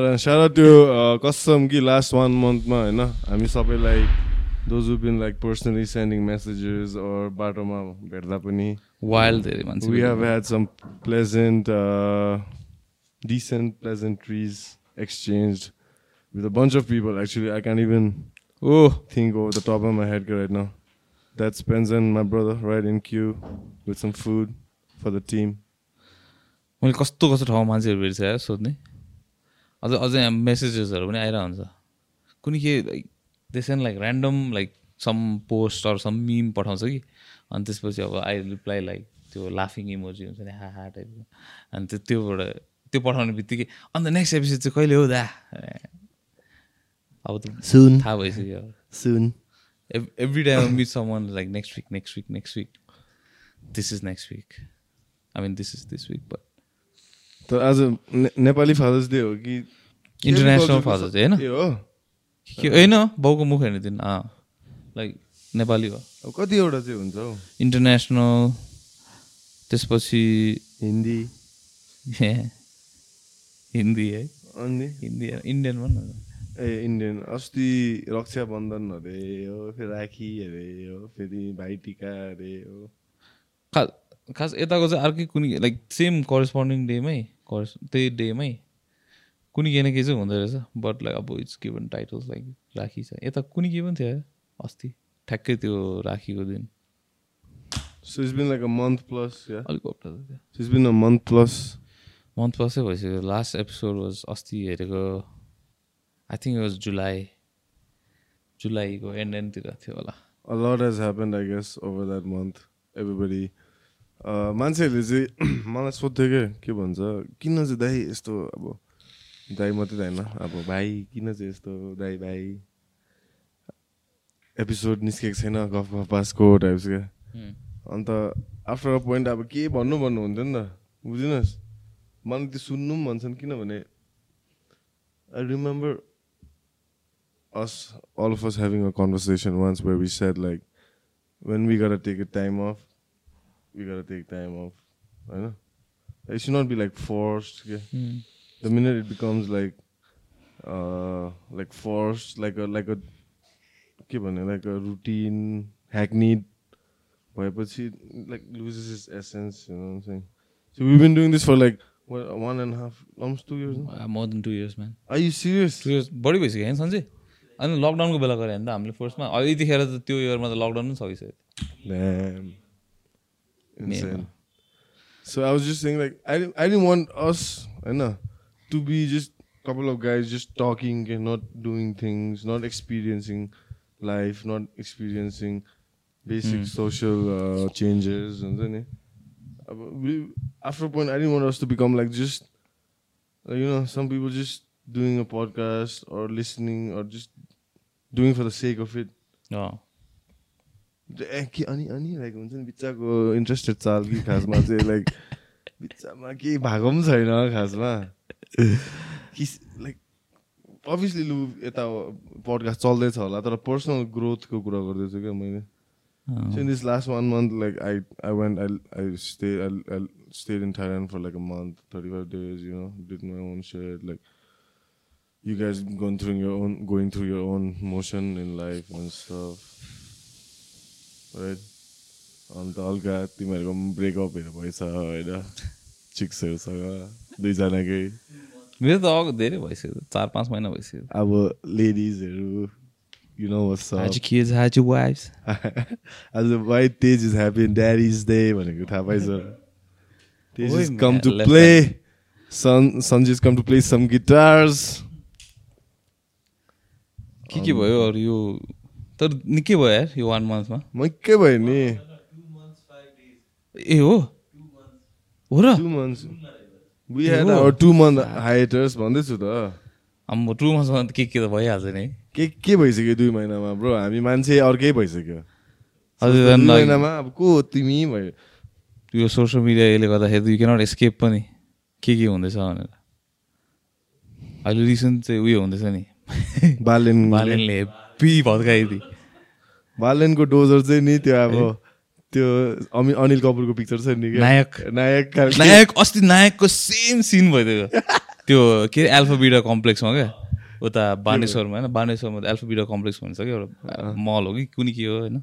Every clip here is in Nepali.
सारा त्यो कसम कि लास्ट वान मन्थमा होइन हामी सबैलाई those been like personally sending messages or बाटोमा भेट्दा पनि वाइल्ड धेरै मान्छे we have had some pleasant decent pleasantries exchanged with a bunch of people. Actually, I can't even Oh, think over the top of my head right now. That's Penza and my brother right in queue with some food for the team. मैले कस्तो कस्तो ठाउँमा मान्छेहरू भेट्छ सोध्ने अझ अझै मेसेजेसहरू पनि आइरहेको हुन्छ कुनै के लाइक त्यसै like random like some post or some meme पठाउँछ कि। अनि त्यसपछि अब आई रिप्लाई लाइक त्यो लाफिङ इमोजी हुन्छ नि हा हा टाइपको अनि त्यो त्योबाट त्यो पठाउने बित्तिकै अन्त नेक्स्ट एपिसोड चाहिँ कहिले हो दा? अब त Soon. थाहा भइसक्यो Soon. Every time meet someone like next week next week next week this is next week I mean this is this week but तर आज नेपाली फादर्स डे हो कि इन्टरनेसनल फादर्स डे होइन होइन बाउको मुख हेर्ने दिन लाइक नेपाली हो अब कतिवटा चाहिँ हुन्छ हौ इन्टरनेसनल त्यसपछि हिन्दी हिन्दी है अनि हिन्दी इन्डियन भन ए इन्डियन अस्ति रक्षाबन्धन अरे हो फेरि राखी अरे हो फेरि भाइटिका अरे हो खास खास यताको चाहिँ अर्कै कुनै लाइक सेम करेस्पोन्डिङ डेमै करेस त्यही डेमै कुनै केही न केही चाहिँ हुँदो रहेछ बट लाइक अब इट्स गिभन टाइटल्स लाइक राखी छ। यता कुनै केही पनि थियो अस्ति। ठ्याक्कै त्यो राखीको दिन। So it's been like a month plus या अलिक हप्ता त थियो। It's been a month plus month प्लसै भइसक्यो। लास्ट एपिसोड वाज अस्ति हेरेको आई थिङ्क वाज जुलाई जुलाईको एन्ड एन्डतिर थियो होला। A lot has happened, I guess, over that month. Everybody. मान्छेहरूले चाहिँ मलाई सोध्थ्यो क्या के भन्छ किन चाहिँ दाइ यस्तो अब दाइ मात्रै त होइन अब भाइ किन चाहिँ यस्तो दाइ भाइ? एपिसोड निस्केको छैन गफ गफ पासको टाइप्स क्या। अन्त आफ्टर अ पोइन्ट अब के भन्नु भन्नु हुन्थ्यो नि त बुझिनस् मलाई त्यो सुन्नु पनि भन्छन् किनभने I remember us all of us having a conversation once where we said like when we gotta take a time off time off I know it should not be like forced yeah. the minute it becomes like uh like forced like a like a के भन्ने like a routine hackneyed भएपछि like loses its essence you know what I'm saying so we've been doing this for like what one and a half almost two years now? More than two years man are you serious two years बढी भइसक्यो होइन सन्चै अनि लकडाउनको बेला गऱ्यो भने त हामीले फर्स्टमा यतिखेर त त्यो इयरमा त लकडाउन पनि सकिसक्यो Insane. So I was just saying, like, I didn't, I didn't want us, I know, to be just a couple of guys just talking and not doing things, not experiencing life, not experiencing basic Mm. social uh, changes, and then uh, we, after a point, I didn't want us to become like just, you know, some people just doing a podcast or listening or just doing for the sake of it. ए के अनि अनि लाइक हुन्छ नि बिच्चाको इन्ट्रेस्टेड चाल कि खासमा चाहिँ लाइक बिच्चामा केही भएको पनि छैन खासमा कि लाइक अभियसली लु यता पडकास्ट चल्दैछ होला तर पर्सनल ग्रोथको कुरा गर्दैछु क्या मैले in this last one month, like I, I went, I, I stayed, I, I stayed in Thailand for like a month, thirty-five days. You know, did my own shit. Like you guys going through your own, going through your own motion in life and stuff? अन्त हल्का तिमीहरूको ब्रेकअपहरू भएछ होइन? चिक्सहरूसँग दुईजनाकै। मेरो त अब धेरै भइसक्यो चार पाँच महिना भइसक्यो। अब लेडिजहरू you know what's How'd your kids, how'd your wives? आज वाइ तेज इज ह्याप्पी ड्याडिज डे भनेको थाहा पाइछ तेज ओइ is come to left play son sons is come to play some guitars के के भयो अरू यो तर निकै भयो यार यो वान मन्थमा मकै भयो नि। ए हो? हो र? टु मन्थ हाइटर्स भन्दैछु त। अब टु मन्थमा त के के त भइहाल्छ नि। के के भइसक्यो दुई महिनामा ब्रो? हामी मान्छे अर्कै भइसक्यो। हजुर महिनामा अब को तिमी भयो? यो सोसियल मिडियाले गर्दाखेरि यु क्यानट एस्केप पनि। के के हुँदैछ भनेर। अहिले रिसेन्ट चाहिँ उयो हुँदैछ नि। बालेन बालेनले हेप्पी भत्काइदिए बालेनको डोजर चाहिँ नि त्यो अब त्यो अमि अनिल कपुरको पिक्चर छ नि क्या? नायक। नायक। नायक अस्ति नायकको सेम सिन भइदियो त्यो के एल्फा बिडा कम्प्लेक्समा क्या? उता बानेश्वरमा होइन? बानेश्वरमा त एल्फा बिडा कम्प्लेक्स भन्छ कि एउटा मल हो कि? कुनै के हो होइन?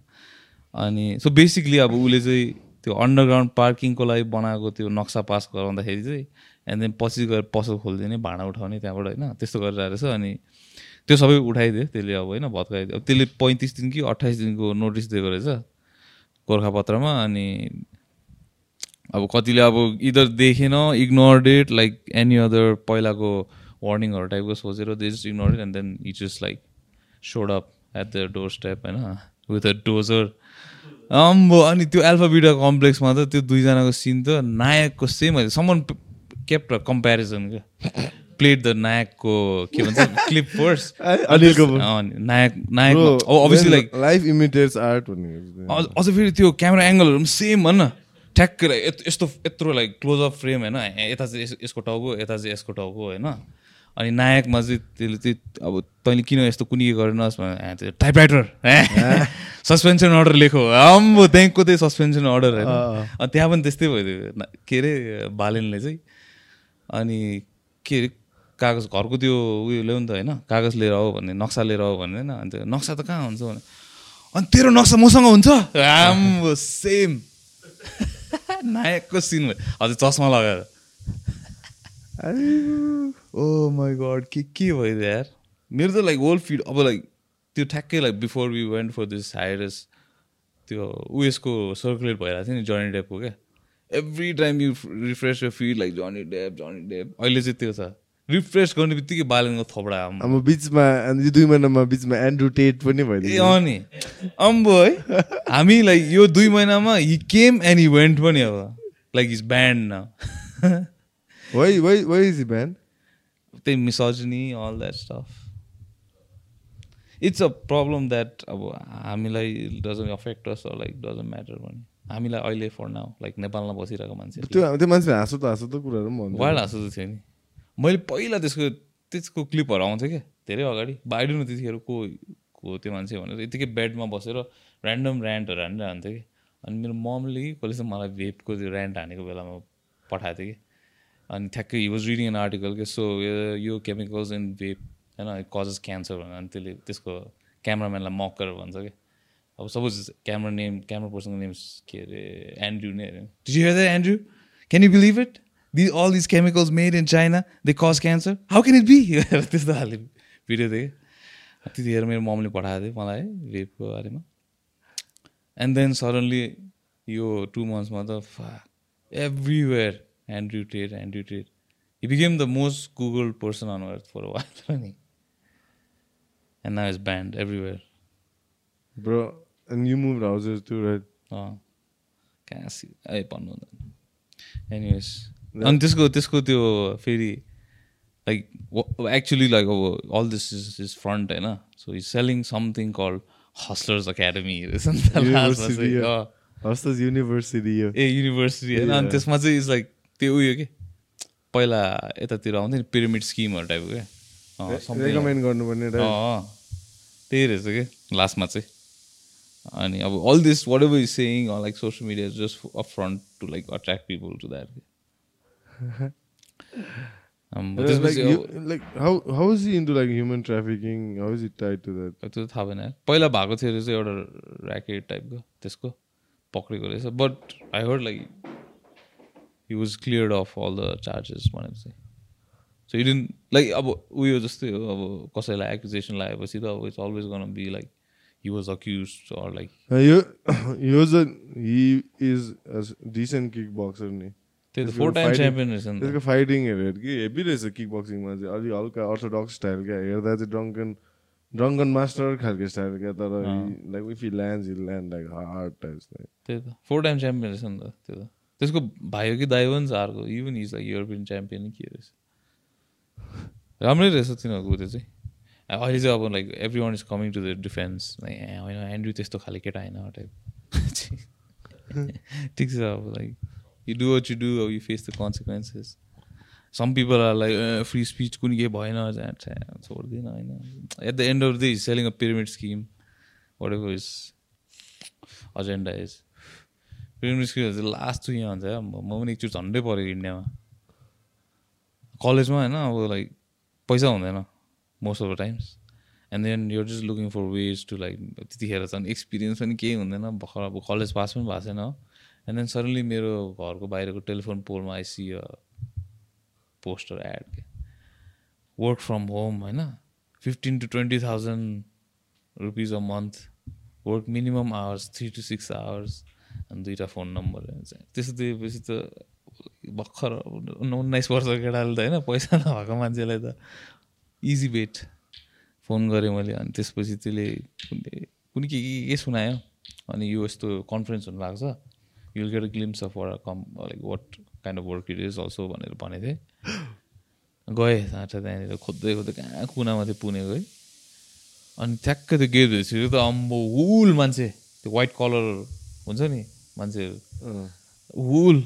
अनि सो बेसिकली अब उसले चाहिँ त्यो अन्डरग्राउन्ड पार्किङको लागि बनाएको त्यो नक्सा पास गराउँदाखेरि चाहिँ एन्ड देन पछि गएर पसल खोलिदिने भाँडा उठाउने त्यहाँबाट होइन? त्यस्तो गरिरहेको रहेछ। अनि त्यो सबै उठाइदियो। त्यसले अब होइन भत्काइदियो। अब त्यसले पैँतिस दिन कि अट्ठाइस दिनको नोटिस दिएको रहेछ गोर्खापत्रमा अनि अब कतिले अब इदर देखेन ignore that like any other पहिलाको वार्निङहरू टाइपको सोचेर they just ignore it and then it just like showed up at the door step होइन विथ अ डोजर अम्बो अनि त्यो एल्फा बिडा कम्प्लेक्समा त त्यो दुईजनाको सिन त नायकको सेम समन केप्ट कम्पेरिजन क्या। प्लेड द नायकको के भन्छ clip first Anil Kapoor Nayak Nayak obviously like life imitates art भन्ने अझ फेरि त्यो क्यामेरा एङ्गलहरू पनि सेम भन्न ठ्याक्कै यत- यस्तो यत्रो लाइक क्लोज अप फ्रेम होइन? यता चाहिँ यस- यसको टाउको यता चाहिँ यसको टाउको होइन? अनि नायकमा चाहिँ त्यसले चाहिँ अब तैँले किन यस्तो कुनै गरेनस् भने त्यो टाइपराइटर सस्पेन्सन अर्डर लेखो। आम्बो त्यहाँको त्यही सस्पेन्सन अर्डर होइन? त्यहाँ पनि त्यस्तै ना- के अरे बालेनले चाहिँ। अनि के अरे कागज घरको त्यो उयो ल्याउ नि त होइन कागज लिएर आऊ भन्ने नक्सा लिएर आऊ भन्ने होइन अनि त्यो नक्सा त कहाँ हुन्छ भने अनि तेरो नक्सा मसँग हुन्छ? आम्बो सेम नायकको सिन भयो। हजुर चस्मा लगाएर। ओ माई गड के के भइदियो यार? मेरो त लाइक ओल्ड फिड अब लाइक त्यो ठ्याक्कै like before we went for this हाइरस त्यो उयसको सर्कुलेट भइरहेको थियो नि जनी डेपको क्या? एभ्री टाइम यु रिफ्रेस यो feed like Johnny Depp Johnny डेप अहिले चाहिँ त्यो छ। रिफ्रेस गर्ने बित्तिकै बालनको थोपडा। अब बिचमा यो दुई महिनामा बिचमा एन्ड्रु टेट पनि ए भइदियो अँ नि अम्बो है हामी लाइक यो दुई महिनामा he came and he went पनि अब लाइक इज ब्यान्ड न why why why is banned त्यही misogyny all that stuff it's a problem that अब हामीलाई doesn't affect us like doesn't matter पनि। हामीलाई अहिले फर नाउ लाइक नेपालमा बसिरहेको मान्छे त्यो त्यो मान्छेले हाँसो त हाँसो त कुराहरू वाइल्ड हाँसो त थियो नि मैले पहिला त्यसको त्यसको क्लिपहरू आउँथ्यो क्या। धेरै अगाडि। बाइडनु त्यतिखेर को को त्यो मान्छे भनेर यतिकै बेडमा बसेर ऱ्यान्डम ऱ्यान्टहरू हानेर हान्थ्यो कि। अनि मेरो ममले कसले चाहिँ मलाई भेपको त्यो ऱ्यान्ट हानेको बेलामा पठाएको थियो कि। अनि ठ्याक्कै he was reading an article के सो यो केमिकल्स इन भेप होइन कजेस क्यान्सर भनेर। अनि त्यसले त्यसको क्यामराम्यानलाई मक गरेर भन्छ कि। अब सपोज क्यामरा नेम क्यामरा पर्सनको नेम के अरे एन्ड्रु नै अरे। You hear the Andrew can you believe it the all this chemicals made in China they cause cancer how can it be त्यस्तो खाले भिडियो कि त्यतिखेर मेरो मम्मीले पठाएको थियो मलाई है भेपको बारेमा। एन्ड देन सडनली यो टु मन्थ्समा त everywhere Andrew Tate Andrew Tate he became the most Google person on earth for while नि and now is banned everywhere bro and you move houses to right कहाँ ए भन्नु हुँदैन एनिवेज अनि त्यसको त्यसको त्यो फेरि लाइक एक्चुली लाइक अब all this is is front होइन so is selling something called Hustlers Academy रहेछ नि त युनिभर्सिटी ए युनिभर्सिटी होइन अनि. त्यसमा चाहिँ इज लाइक त्यो उयो के? पहिला यतातिर आउँथ्यो नि पिरामिड स्किमहरू टाइपको क्या रेकमेन्ड गर्नुपर्ने। त्यही रहेछ कि? लास्टमा चाहिँ। अनि अब all this whatever is saying like social media just a front to like attract people to that त्यसपछि अब- like how how is into like human trafficking how is it tied to that त्यो थाहा भएन। पहिला भएको थियो चाहिँ एउटा ऱ्याकेट टाइपको त्यसको पक्रेको रहेछ। But I heard like he was cleared of all the charges भनेर चाहिँ सो इडिन लाइक अब उयो जस्तै हो अब कसैलाई एक्विजेसन लगाएपछि त अब it's always gonna be like he was accused or like यो यो he is decent kick boxer नि त्यो त त्यसको फोर टाइम fighting- च्याम्पियन रहेछ नि त त्यसको फाइटिङ हेरेर कि हेभी रहेछ किक बक्सिङमा चाहिँ अलिक हल्का अर्थोडक्स स्टाइल क्या हेर्दा चाहिँ ड्रङ्कन ड्रङ्कन मास्टर खालको स्टाइल क्या तर like if he lands he land like hard types त्यही त फोर टाइम च्याम्पियन रहेछ नि त त्यो त त्यसको भाइ हो कि दाइ पनि छ अर्को even is like European champion के रहेछ राम्रै रहेछ तिनीहरूको त्यो चाहिँ अहिले चाहिँ अब like everyone is coming to the defence like होइन एन्ड्रु त्यस्तो खाले केटा होइन टाइप ठिक छ अब like you do what you do अब you face the consequences some people are like free speech कुनै केही भएन छोड्दिनँ होइन। At the end of the is selling a pyramid scheme whatever is agenda is pyramid scheme चाहिँ लास्ट चाहिँ यहाँ हुन्छ म पनि एकचोटि झन्डै परेको इन्डियामा। कलेजमा होइन अब लाइक पैसा हुँदैन most of the times and then you're just looking for ways to like त्यतिखेर चाहिँ एक्सपिरियन्स पनि केही हुँदैन। भर्खर अब कलेज पास पनि भएको छैन एन्ड देन सडनली मेरो घरको बाहिरको टेलिफोन पोलमा आइसी पोस्टर एड के। वर्क फ्रम होम होइन? Fifteen to twenty thousand rupees a month work minimum hours three to six hours अनि दुइटा फोन नम्बर त्यस्तो दिएपछि त भर्खर उन्नाइस वर्षको केटाले त होइन पैसा नभएको मान्छेलाई त इजी बेट फोन गरेँ मैले अनि त्यसपछि त्यसले कुनै के के सुनायो? अनि यो यस्तो कन्फरेन्स हुनु भएको छ you get a glimpse of were com like what kind of work it is also भनेर भनेको थिएँ गएँ साँच्चा त्यहाँनिर खोज्दै खोज्दै कहाँ कुनामा थियो पुणेको है अनि ठ्याक्कै त्यो गेट भइसक्यो त अम्बो हुल मान्छे। त्यो वाइट कलर हुन्छ नि मान्छेहरू हुल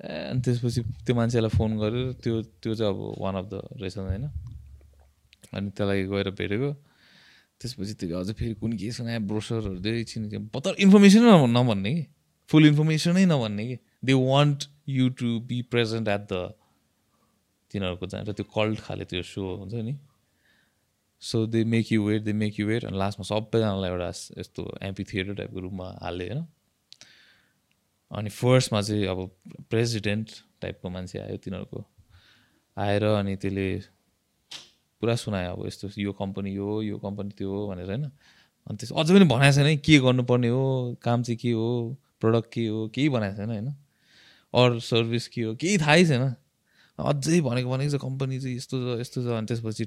ए अनि त्यसपछि त्यो मान्छेलाई फोन गरेर त्यो त्यो चाहिँ अब वान अफ द रहेछ होइन? अनि त्यसलाई गएर भेटेको। त्यसपछि त्यो अझै फेरि कुन के ब्रोसरहरू धेरै छिन् पत्ता इन्फर्मेसनै नभन्ने कि? फुल इन्फर्मेसनै नभन्ने कि? They want you to be present at the तिनीहरूको जहाँ त्यो कल्ट खाले त्यो सो हुन्छ नि। So they make you wait they make you wait अनि लास्टमा सबैजनालाई एउटा यस्तो एम्पी थिएटर टाइपको रुममा हाल्यो होइन? अनि फर्स्टमा चाहिँ अब प्रेसिडेन्ट टाइपको मान्छे आयो तिनीहरूको। आएर अनि त्यसले पुरा सुनायो अब यस्तो यो कम्पनी हो यो कम्पनी त्यो हो भनेर होइन? अनि त्यस अझै पनि भनेको छैन के गर्नुपर्ने हो काम चाहिँ के हो। प्रडक्ट के हो केही भनेको छैन होइन? अरू सर्भिस के हो केही थाहै छैन। अझै भनेको भनेको छ कम्पनी चाहिँ यस्तो छ यस्तो छ। अनि त्यसपछि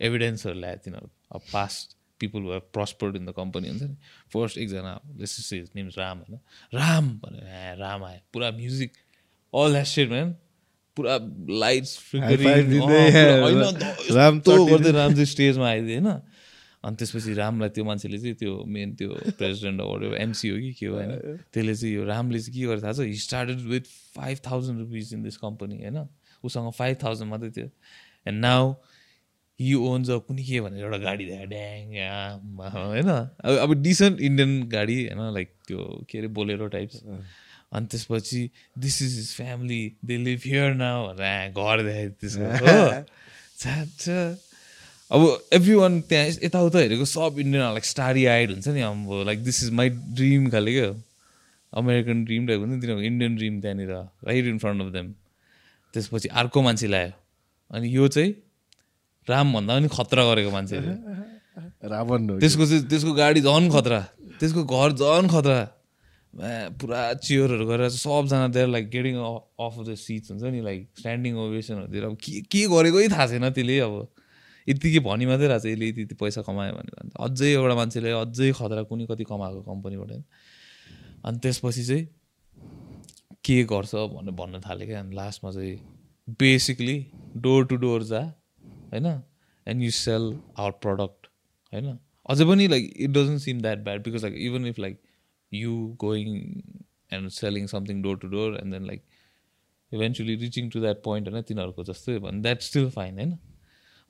एभिडेन्सहरू ल्यायो तिनीहरू। अब past people were prospered in the company हुन्छ नि? फर्स्ट एकजना नेम्स राम होइन? राम भनेर राम आयो। पुरा music all that set man पुरा लाइट्स गर्दै राम चाहिँ स्टेजमा आइदियो होइन? अनि त्यसपछि रामलाई त्यो मान्छेले चाहिँ त्यो मेन त्यो प्रेसिडेन्ट अवार्ड एमसी हो कि के हो होइन त्यसले चाहिँ यो रामले चाहिँ के गरेर थाहा छ? He started with five thousand rupees in this company होइन? उसँग फाइभ थाउजन्ड मात्रै थियो। And now he owns a कुनै के भनेर एउटा गाडी देखायो। ड्याङ होइन? अब अब डिसेन्ट इन्डियन गाडी होइन? लाइक त्यो के अरे बोलेरो टाइप्स अनि त्यसपछि this is his family they live here now भनेर घर देखायो त्यसको। हो। अब एभ्री वान त्यहाँ यताउता हेरेको सब इन्डियन लाइक स्टारी आइड हुन्छ नि अब like this is my dream खाले क्या अमेरिकन ड्रिम टाइप हुन्छ नि तिनीहरूको इन्डियन ड्रिम त्यहाँनिर right in front of them त्यसपछि अर्को मान्छे ल्यायो अनि यो चाहिँ रामभन्दा पनि खतरा गरेको मान्छेहरू रावण त्यसको चाहिँ त्यसको गाडी झन् खतरा। त्यसको घर झन् खतरा। पुरा चियरहरू गरेर सबजना there like getting off the seats हुन्छ नि लाइक स्ट्यान्डिङ ओभेसनहरूतिर अब के के गरेकै थाहा छैन त्यसले अब। यतिकै भनि मात्रै रहेछ यसले यति पैसा कमायो भने भन्छ अझै एउटा मान्छेले अझै खतरा कुनै कति कमाएको कम्पनीबाट अनि त्यसपछि चाहिँ के गर्छ भनेर भन्न थाल्यो क्या। अनि लास्टमा चाहिँ बेसिकली डोर टु डोर जा होइन? And you sell our product होइन? अझै पनि like it doesn't seem that bad because like even if like you going and selling something door to door and then like eventually reaching to that point होइन? तिनीहरूको जस्तै भने द्याट स्टिल फाइन होइन?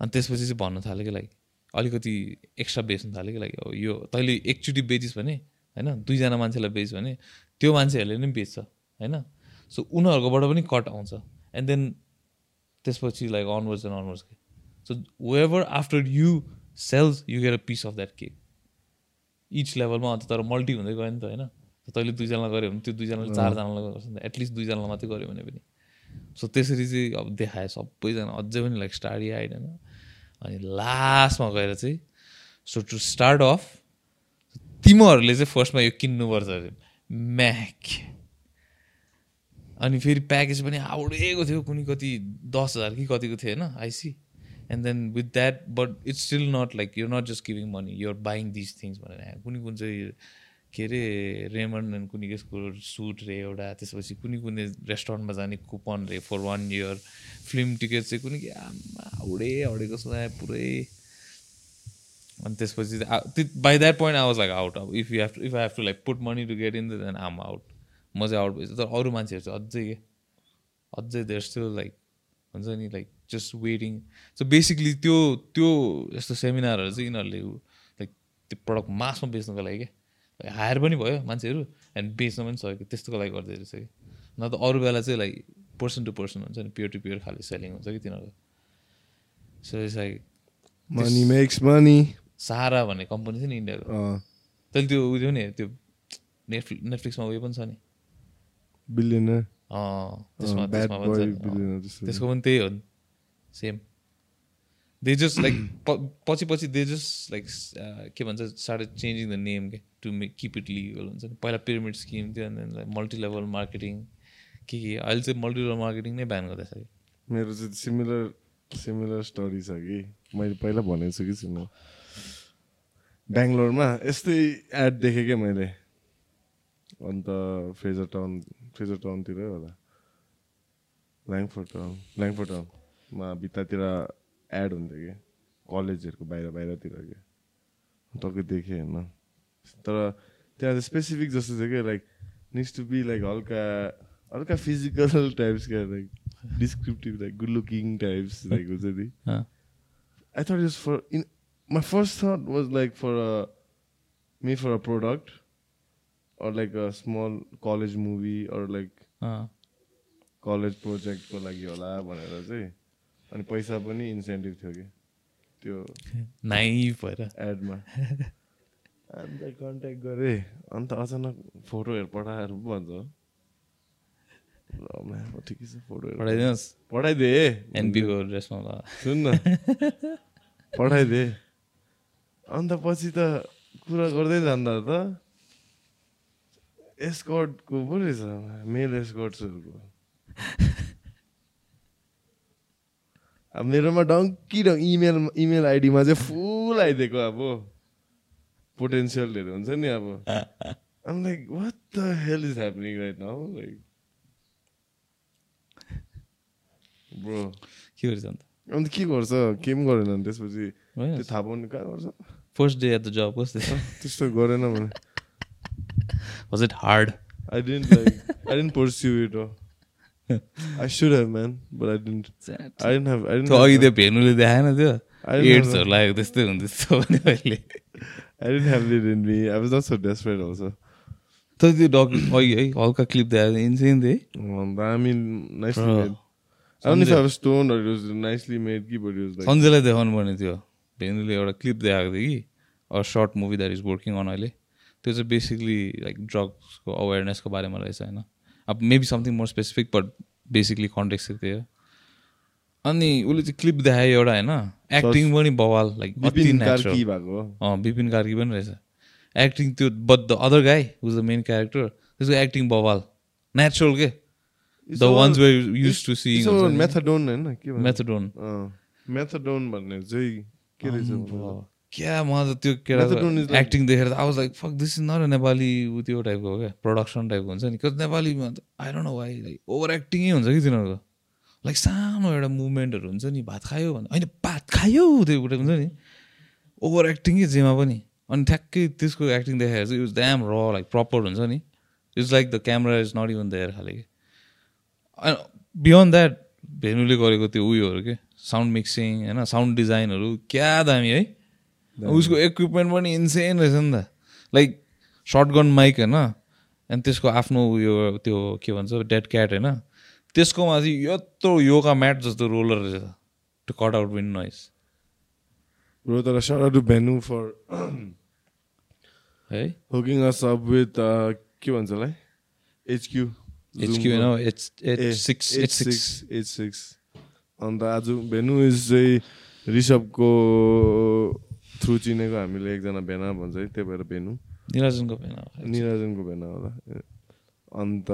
अनि त्यसपछि चाहिँ भन्नु थाल्यो कि लाइक अलिकति एक्स्ट्रा बेच्नु थाल्यो कि लाइक अब यो तैँले एकचोटि बेचिस् भने होइन दुईजना मान्छेलाई बेच भने त्यो मान्छेहरूले नै बेच्छ होइन? सो उनीहरूकोबाट पनि कट आउँछ। एन्ड देन त्यसपछि लाइक अनवर्ड्स एन्ड अनवर्ड्स के? So whenever after you sells you get a piece of that cake each लेभलमा अन्त तर मल्टी हुँदै गयो नि त होइन? तैँले दुईजनालाई गऱ्यो भने त्यो दुईजनाले चारजनालाई गर्छ नि त एटलिस्ट दुईजनालाई मात्रै गऱ्यो भने पनि। सो त्यसरी चाहिँ अब देखायो सबैजना अझै पनि लाइक स्टाडी आइड होइन? अनि लास्टमा गएर चाहिँ सो टु स्टार्ट अफ तिमीहरूले चाहिँ फर्स्टमा यो किन्नुपर्छ अरे। म्याक। अनि फेरि प्याकेज पनि हाउडेको थियो कुनै कति दस हजार कि कतिको थियो होइन? I see and then with that but it's still not like you're not just giving money you're buying this things भनेर। कुनै कुन चाहिँ के अरे रेमन्ड एन्ड कुनै कसको सुट रे एउटा त्यसपछि कुनै कुनै रेस्टुरेन्टमा जाने कुपन रे for one year film ticket चाहिँ कुनै के हाउडे हाउडेको सुनायो पुरै। अनि त्यसपछि by that point I was like out अब। If you have if I have to like put money to get in then um out म चाहिँ आउट भएछ तर अरू मान्छेहरू चाहिँ अझै के? अझै देयर स्टिल लाइक हुन्छ नि like just waiting so basically त्यो त्यो यस्तो सेमिनारहरू चाहिँ यिनीहरूले लाइक त्यो प्रडक्ट मासमा बेच्नुको लागि क्या हायर पनि भयो मान्छेहरू एन्ड बेच्न पनि सक्यो त्यस्तोको लागि गर्दै रहेछ कि। न त अरू बेला चाहिँ लाइक पर्सन टु पर्सन हुन्छ नि प्योर टु प्योर खालि सेलिङ हुन्छ कि तिनीहरूको so it's like money makes money सारा भन्ने कम्पनी थियो नि इन्डियाको तैँले त्यो उयो नि त्यो नेटफ्लिक्स नेटफ्लिक्समा उयो पनि छ नि। बिलियनर छ त्यसको पनि त्यही हो नि। सेम दे जस्ट लाइक पछि पछि दे जस्ट लाइक के भन्छ स्टार्ट चेन्जिङ द नेम के to make keep it legal हुन्छ नि। पहिला पिरामिड स्किम थियो अनि लाइक मल्टिलेभल मार्केटिङ के के अहिले चाहिँ मल्टिलेभल मार्केटिङ नै ब्यान गर्दैछ कि? मेरो चाहिँ सिमिलर सिमिलर स्टोरी छ कि। मैले पहिला भनेको छु कि सुन्नु। बेङ्गलोरमा यस्तै एड देखेँ क्या मैले। अन्त फ्रेजर टाउन फ्रेजर टाउनतिरै होला। ल्याङफोर्ड टाउन ल्याङफोर्ड टाउनमा भित्तातिर एड हुन्थ्यो कि? कलेजहरूको बाहिर बाहिरतिर कि? टक्कै देखेँ होइन। तर त्यहाँ त स्पेसिफिक जस्तो थियो क्या like needs to be like हल्का हल्का फिजिकल टाइप्स क्या like descriptive like good looking types like हुन्छ नि। अँ। I thought it was for in my first thought was like for a me for a product or like a small college movie or like अँ। कलेज प्रोजेक्टको लागि होला भनेर चाहिँ। अनि पैसा पनि इन्सेन्टिभ थियो कि? त्यो नाइभ भएर। एडमा। अन्त कन्ट्याक्ट गरेँ। अन्त अचानक फोटोहरू पठाएर भन्छ। ल ठिकै छ फोटोहरू पठाइदिनुहोस्। पठाइदे। एनपीको ड्रेसमा ल। सुन न। पठाइदे। अन्त पछि त कुरा गर्दै जाँदा त एस्कर्टको पो रहेछ मेल एस्कर्ट्सहरूको अब मेरोमा डङ्की डङ्क इमेल इमेल आइडीमा चाहिँ फुल आइदिएको अब। पोटेन्सियलहरू हुन्छ नि अब। Like, what the hell is happening right now? Like, bro. के गर्छ अन्त? अन्त के गर्छ? के पनि गरेन अनि त्यसपछि त्यो थाहा पाउनु कहाँ गर्छ? फर्स्ट डे एट द जब कस्तो? त्यस्तो गरेन भने। Was it hard I didn't like I didn't pursue it I should have man but I didn't I didn't have I त्यो अघि डिन्ट त्यो भेनुले देखाएन त्यो I एड्सहरू लागेको त्यस्तै हुँदैछ भने अहिले I didn't have it in me I was not so desperate also तर त्यो डग अघि है हल्का क्लिप देखाएको इन्सेन थियो है I mean, nicely Bro. made. I don't know if Sanjay- I was stoned or it was nicely made, ki, but it was like. सन्जयलाई देखाउनु पर्ने थियो भेनुले एउटा क्लिप देखाएको थियो कि a short movie that is working on अहिले त्यो चाहिँ बेसिकली लाइक ड्रग्सको अवेरनेसको बारेमा रहेछ होइन अब maybe something more specific but basically context थियो अनि उसले चाहिँ क्लिप देखायो एउटा होइन? एक्टिङ पनि बवाल लाइक भएको हो। अँ विपिन कार्की पनि रहेछ। एक्टिङ त्यो but the other guy was the main character त्यसको एक्टिङ बवाल। नेचुरल के? The ones we use to sing methadone होइन? मेथडोन methadone भन्ने चाहिँ के रहेछ? क्या म त त्यो केटा एक्टिङ देखेर I was like fuck this is not Nepali उ त्यो टाइपको हो क्या? प्रडक्सन टाइपको हुन्छ नि। नेपालीमा त I don't know why like over एक्टिङै हुन्छ कि तिनीहरूको? लाइक सानो एउटा मुभमेन्टहरू हुन्छ नि भात खायो भने। होइन भात खायो त्यो एउटा हुन्छ नि। ओभर एक्टिङै जेमा पनि। अनि ठ्याक्कै त्यसको एक्टिङ देखाएर चाहिँ इज ड्याम र लाइक प्रपर हुन्छ नि। It's like the camera is not even there खाले कि। बियोन्ड द्याट भेनुले गरेको त्यो उयोहरू के? साउन्ड मिक्सिङ होइन साउन्ड डिजाइनहरू क्या दामी है। उसको इक्विपमेन्ट पनि इन्सेन रहेछ नि त लाइक सर्ट गन माइक होइन अनि त्यसको आफ्नो उयो त्यो के भन्छ डेड क्याट होइन त्यसको माथि यत्रो योगा म्याट जस्तो रोलर रहेछ त्यो cut out wind noise Bro, तर to Benu for है us up with uh, के भन्छ? HQ. HQ Zoom. होइन H H six H six H6, H6. अन्त आज भेनु इज चाहिँ ऋषभको थ्रु चिनेको हामीले एकजना भेना भन्छ है त्यही भएर भेनु। निराजनको पेन निराजनको भेना होला। अन्त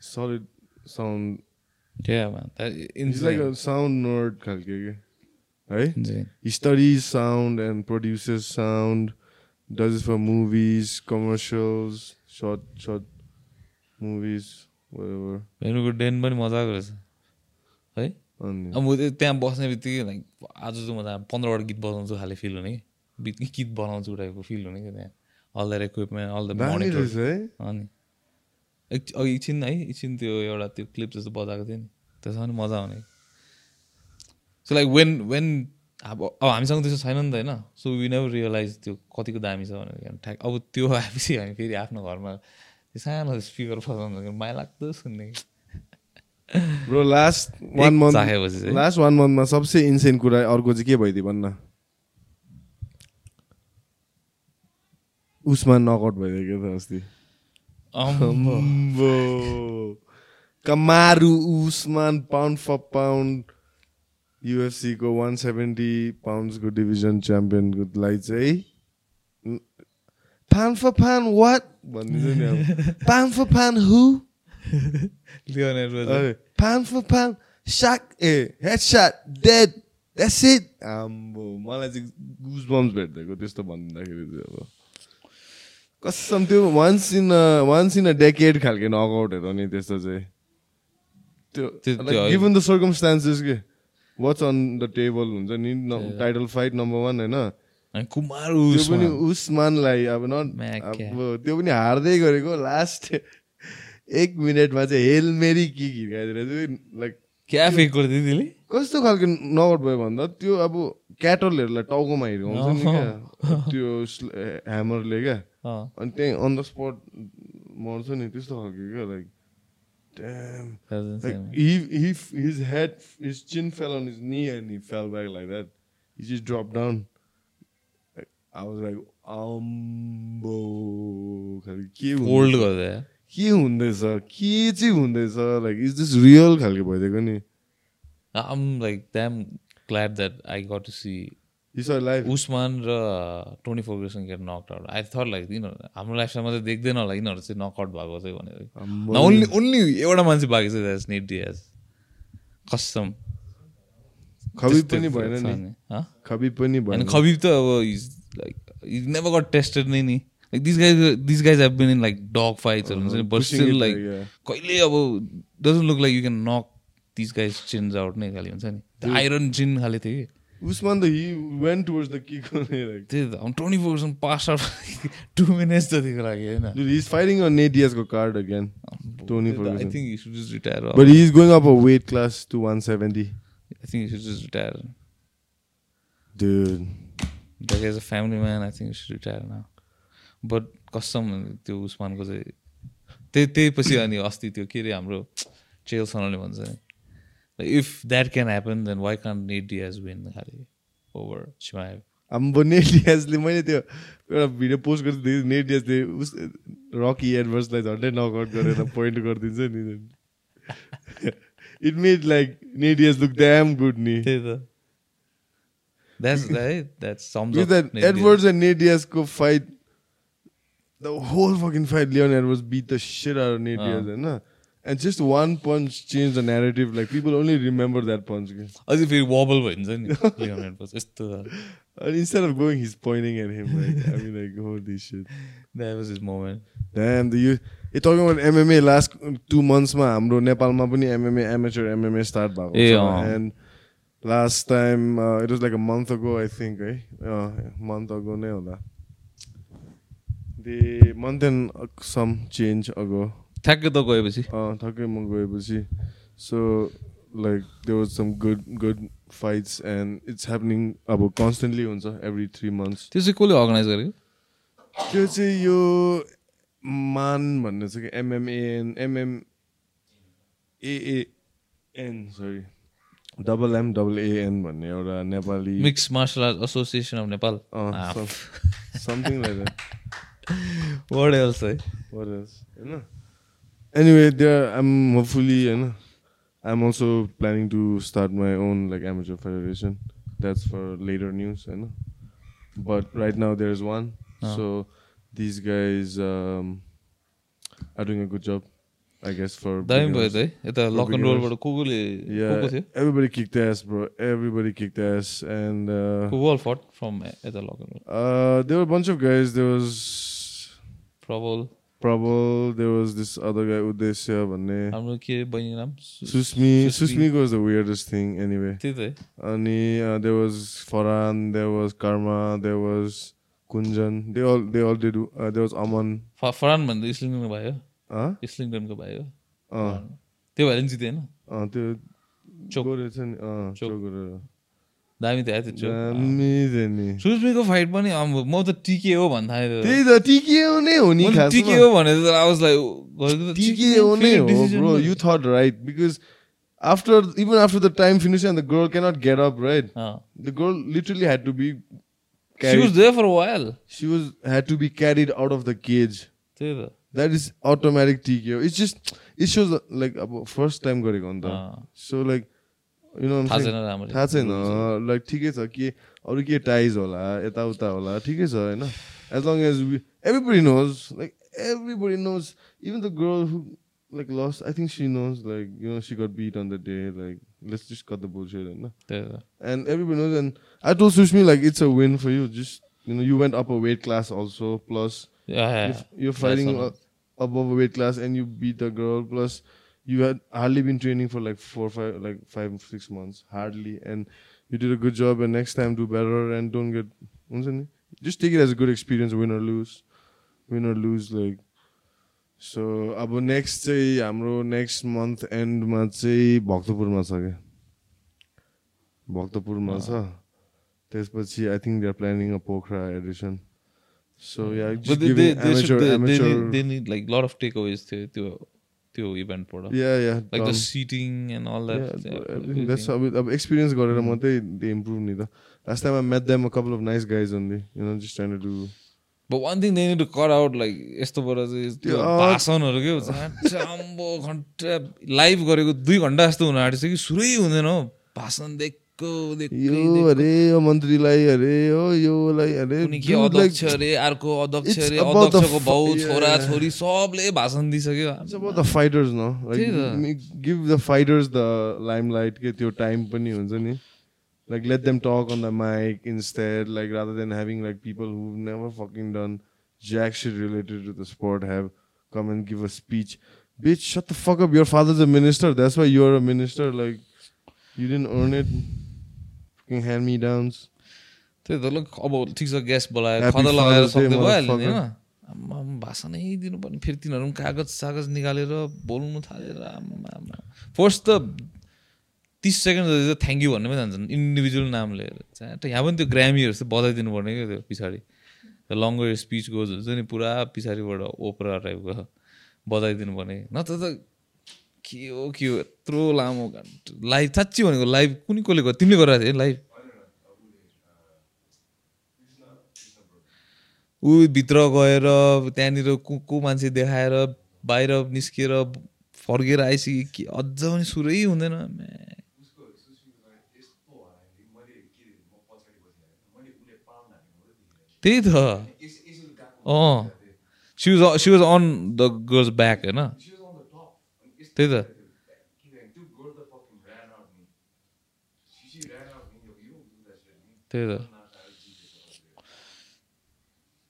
solid sound it's like sound nerd खालके के? है? and produces sound, does it for movies, commercials, short short movies, whatever. भेनुको डेन पनि मजाको रहेछ। अब त्यहाँ बस्ने बित्तिकै लाइक आज चाहिँ म त पन्ध्रवटा गीत बजाउँछु खाले फिल हुने। गीत बनाउँछु टाइपको फिल हुने कि त्यहाँ। All the equipment all the monitor अनि। अघि एकछिन है एकछिन त्यो एउटा त्यो क्लिप जस्तो बजाएको थियो नि। त्यसमा पनि मजा आउने। सो लाइक वेन वेन अब अब हामीसँग त्यस्तो छैन नि त होइन। सो वी नेभर रियलाइज त्यो कतिको दामी छ भनेर ठ्याक अब त्यो आएपछि हामी फेरि आफ्नो घरमा सानो स्पिकर बजाउँदा माया लाग्दो सुन्ने। कि bro last one month last one मन्थमा सबसे इन्सेन कुरा अर्को चाहिँ के भइदियो भन्न? उसमा नकआउट भइदियो क्या त अस्ति। Kamaru Usman pound for pound UFC को वान सेभेन्टी पाउन्ड्सको डिभिजन च्याम्पियनको लागि चाहिँ फान फर फान वाट भनिदिन्छ नि अब। फान फर फान हु एडवर्ड्स अरे fan for fan suck a head shot dead that's it आम्बो मलाई चाहिँ गुज बम्स भेट्दिएको त्यस्तो भनिदिँदाखेरि चाहिँ अब। कसम त्यो once in once in a decade खालको नकआउटहरू नि त्यस्तो चाहिँ। त्यो गिभन द सर्कमस्टान्सेस के वाट्स अन द टेबल हुन्छ नि टाइटल फाइट नम्बर वान होइन। अनि कुमार त्यो पनि उसमा उस्मानलाई अब न त्यो पनि हार्दै गरेको लास्ट एक मिनटमा चाहिँ हेल मेरी के हिर्काइदिएर चाहिँ लाइक क्या फेक गरिदियो त्यसले कस्तो खालको नकआउट भयो भन्दा त्यो अब क्याटलहरूलाई टाउकोमा हिर्काउँछ नि क्या त्यो ह्यामरले क्या। अनि त्यहीँ अन द स्पट मर्छ नि त्यस्तो खालको क्या like Damn. Doesn't Like seem- he, he, his head, his chin fell on his knee and he fell back like that. He just dropped down. Like, I was like, अम्बो खालको के हुँदैछ? के हुँदैछ? के चाहिँ हुँदैछ? लाइक इज दिस रियल खालको भइदिएको नि? आम like damn glad that I got to see Usman र twenty four गेसन get knock out I thought like यिनीहरू हाम्रो लाइफमा चाहिँ देख्दैन होला यिनीहरू चाहिँ नकआउट भएको चाहिँ भनेर। ओन्ली ओन्ली एउटा मान्छे बाँकी छ द्याट्स नेट डिएस कसम। खबिब पनि भएन नि। खबिब पनि भएन। खबिब त अब लाइक नेभर गट टेस्टेड नै नि। Like this guys this guys have been in like dog फाइट्सहरू हुन्छ नि but pushing still it, like yeah. कहिले अब doesn't look like you can knock this guys chins out नै खालि हुन्छ नि आइरन चिन खाले थियो कि उसमान त he went towards the kick like त्यही त twenty four percent pass out two minutes जतिको लागि होइन Dude, he's fighting on Nate Diaz's card again. Tony I Ferguson. think you should just retire. But he's going up a weight class to 170. I think you should just retire. Dude. That guy's a family man. I think you should retire now. But कसम त्यो उस्मानको चाहिँ त्यही त्यही पछि अनि अस्ति त्यो के अरे हाम्रो चेल सनले भन्छ नि। If that can happen then why can't Nate Diaz win खालि ओभर छिमाएव अब नेट डियाजले मैले त्यो एउटा भिडियो पोस्ट गर्दै नेट डियाजले उस रकी एडभर्सलाई झन्डै नकआउट गरेर पोइन्ट गरिदिन्छ नि it made like Nate Diaz look damn good नि त्यही त। That's that's Edwards and Nate Diazको fight, the whole fucking fight, Leon Edwards beat the shit out of Nate Ah. Diaz, होइन? And just one punch changed the narrative. Like people only remember that punch. के. अझै फेरि वबल भइन्छ नि लियोन पछि यस्तो And instead of going, he's pointing at him. Like I mean, like holy shit. That was is moment Damn, the you. You're talking about MMA last two months मा हाम्रो नेपालमा पनि MMA amateur MMA start भएको ए, छ. अँ। And last time uh, it was like a month ago I think है uh, month ago नै होला. And uh, some change ago. ठ्याक्कै त गएपछि ठक्कै म गएपछि so like there was some good good fights and it's happening अब constantly हुन्छ every three months. त्यो चाहिँ कसले अर्गनाइज गरेको त्यो चाहिँ यो मान भन्ने छ कि MMAN MM AN sorry double M double AN भन्ने एउटा Nepali mix martial art association of Nepal. Something like that word else है होइन एनिवे देयर आइम होपफुली होइन I am also planning to start my own like amateur federation that's for later news होइन but right now there is one Ah. So this guys are doing a good job I guess for दामी भयो त है यता For लक एन्ड beginners. रोलबाट को कोले को Yeah, को थियो everybody kicked ass, bro. Everybody kicked ass, and uh, को वाल फट फ्रम यता lock and roll uh, there were a bunch of guys. There was प्रबल प्रबल देयर वाज दिस अदर गाई उद्देश्य भन्ने। हाम्रो के बहिनी नाम? Susmi Susmi goes the weirdest thing anyway त्यही त अनि there was Faran there was Karma there was Kunjan they all they all did there was Aman Faran भन्दा इस्लिङटनको भयो। हो इस्लिङटनको भाइ हो त्यो भाइले जितेन त्यो चोक। रहेछ नि दामी थियो है त्यो सुस्मीको फाइट पनि म त टिके हो थालेँ त्यही त टिकियो नै हो नि टिके हो भने त I was like, गरेको त टिकियो नै हो decision bro भयो। you thought right because after even after the time finished and the girl cannot get up right अँ. the girl literally had to be She was there for a while. she was had to be carried out of the cage that is automatic TKO it's just it shows uh, like first time गरेको हो नि त अँ. so like you know what I'm थाहा? छैन लाइक ठिकै छ के अरू के टाइज होला यताउता होला ठिकै छ होइन as long as everybody knows like everybody knows even the girl who like lost I think she knows like you know she got beat on the day like let's just cut the bullshit होइन त and everybody knows. And I told Sushmi like it's a win for you. Just you know, you went up a weight class also. Plus, Yeah, yeah. you're, you're fighting That's uh, above a weight class, and you beat the girl. Plus, you had hardly been training for like four, five, like five, six months, hardly. And you did a good job. And next time, do better and don't get. हुन्छ नि? Just take it as a good experience, win or lose, win or lose. Like, so अब नेक्स्ट चाहिँ हाम्रो नेक्स्ट मन्थ एन्डमा चाहिँ भक्तपुरमा छ क्या भक्तपुरमा छ त्यसपछि I think they are planning a Pokhara edition so yeah But they, they, they, should, they, they, need, they need like lot of takeaways त्यो त्यो इभेन्टबाट। Seating and all that everything. that's अब अब एक्सपिरियन्स गरेर मात्रै दे इम्प्रुभ नि त। Last time I them a couple of nice guys only you know just trying to do one thing they need to cut out like यस्तोबाट चाहिँ त्यो भाषणहरू के घन्टा लाइभ गरेको दुई घन्टा जस्तो हुन आँटेछ कि सुरै हुँदैन हौ। भाषण दिएकै यो अरे यो मन्त्रीलाई अरे हो योलाई अरे अध्यक्ष अरे अर्को अध्यक्ष अरे अध्यक्षको yeah. छोरा छोरी सबले भाषण दिइसक्यो त्यही त। m- give the fighters the limelight के त्यो टाइम पनि हुन्छ नि like let them talk on the mic instead like rather than having like people who've never fucking done jack shit related to the sport have come and give a speech bitch shut the fuck up your father's a minister that's why you're a minister like you didn't earn it hand me downs त्यही त ल अब ठिक छ ग्यास बोलायो Happy खदा लगाएर सक्दै भइहाल्यो नि motherfucker. होइन आम्माम, भाषणै दिनु पर्ने फेरि तिनीहरू पनि कागज सागज निकालेर बोल्नु थालेर फर्स्ट त तिस सेकेन्ड जति चाहिँ थ्याङ्क यू भन्ने पनि जान्छन् इन्डिभिजुअल नाम लिएर। यहाँ पनि त्यो ग्रामीहरू चाहिँ बजाइदिनु पर्ने क्या त्यो पछाडि। लङ्गर स्पिच गोज हुन्छ नि पुरा पछाडिबाट ओपरा टाइपको बजाइदिनु पर्ने नत्र त के हो के हो यत्रो लामो लाइभ साँच्ची भनेको लाइभ कुनै कसले गर्यो तिमीले गरिरहेको थियो लाइभ? ऊ भित्र गएर त्यहाँनिर को को मान्छे देखाएर बाहिर निस्किएर फर्केर आइसक्यो कि अझ पनि सुरै हुँदैन। त्यही त। अँ। Was on the girls back होइन? त्यही त त्यही त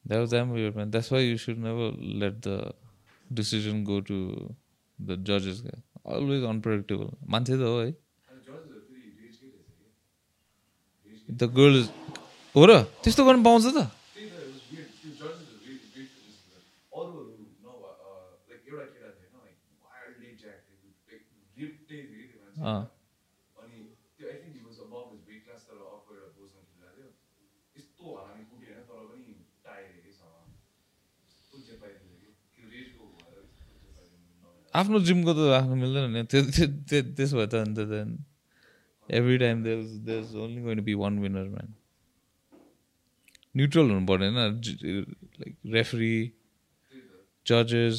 that was um your man that's why you should never let the decision go to the जजेस अलवेज अनप्रडक्टेबल मान्छे त हो है द गर्ल इज हो र त्यस्तो गर्नु पाउँछ त अँ आफ्नो जिमको त राख्नु मिल्दैन नि त्यो त्यो- त्यो- त्यसो भए त अन्त then every time there there only going be one winner man neutral हुनु पर्दैन लाइक रेफरी जजेस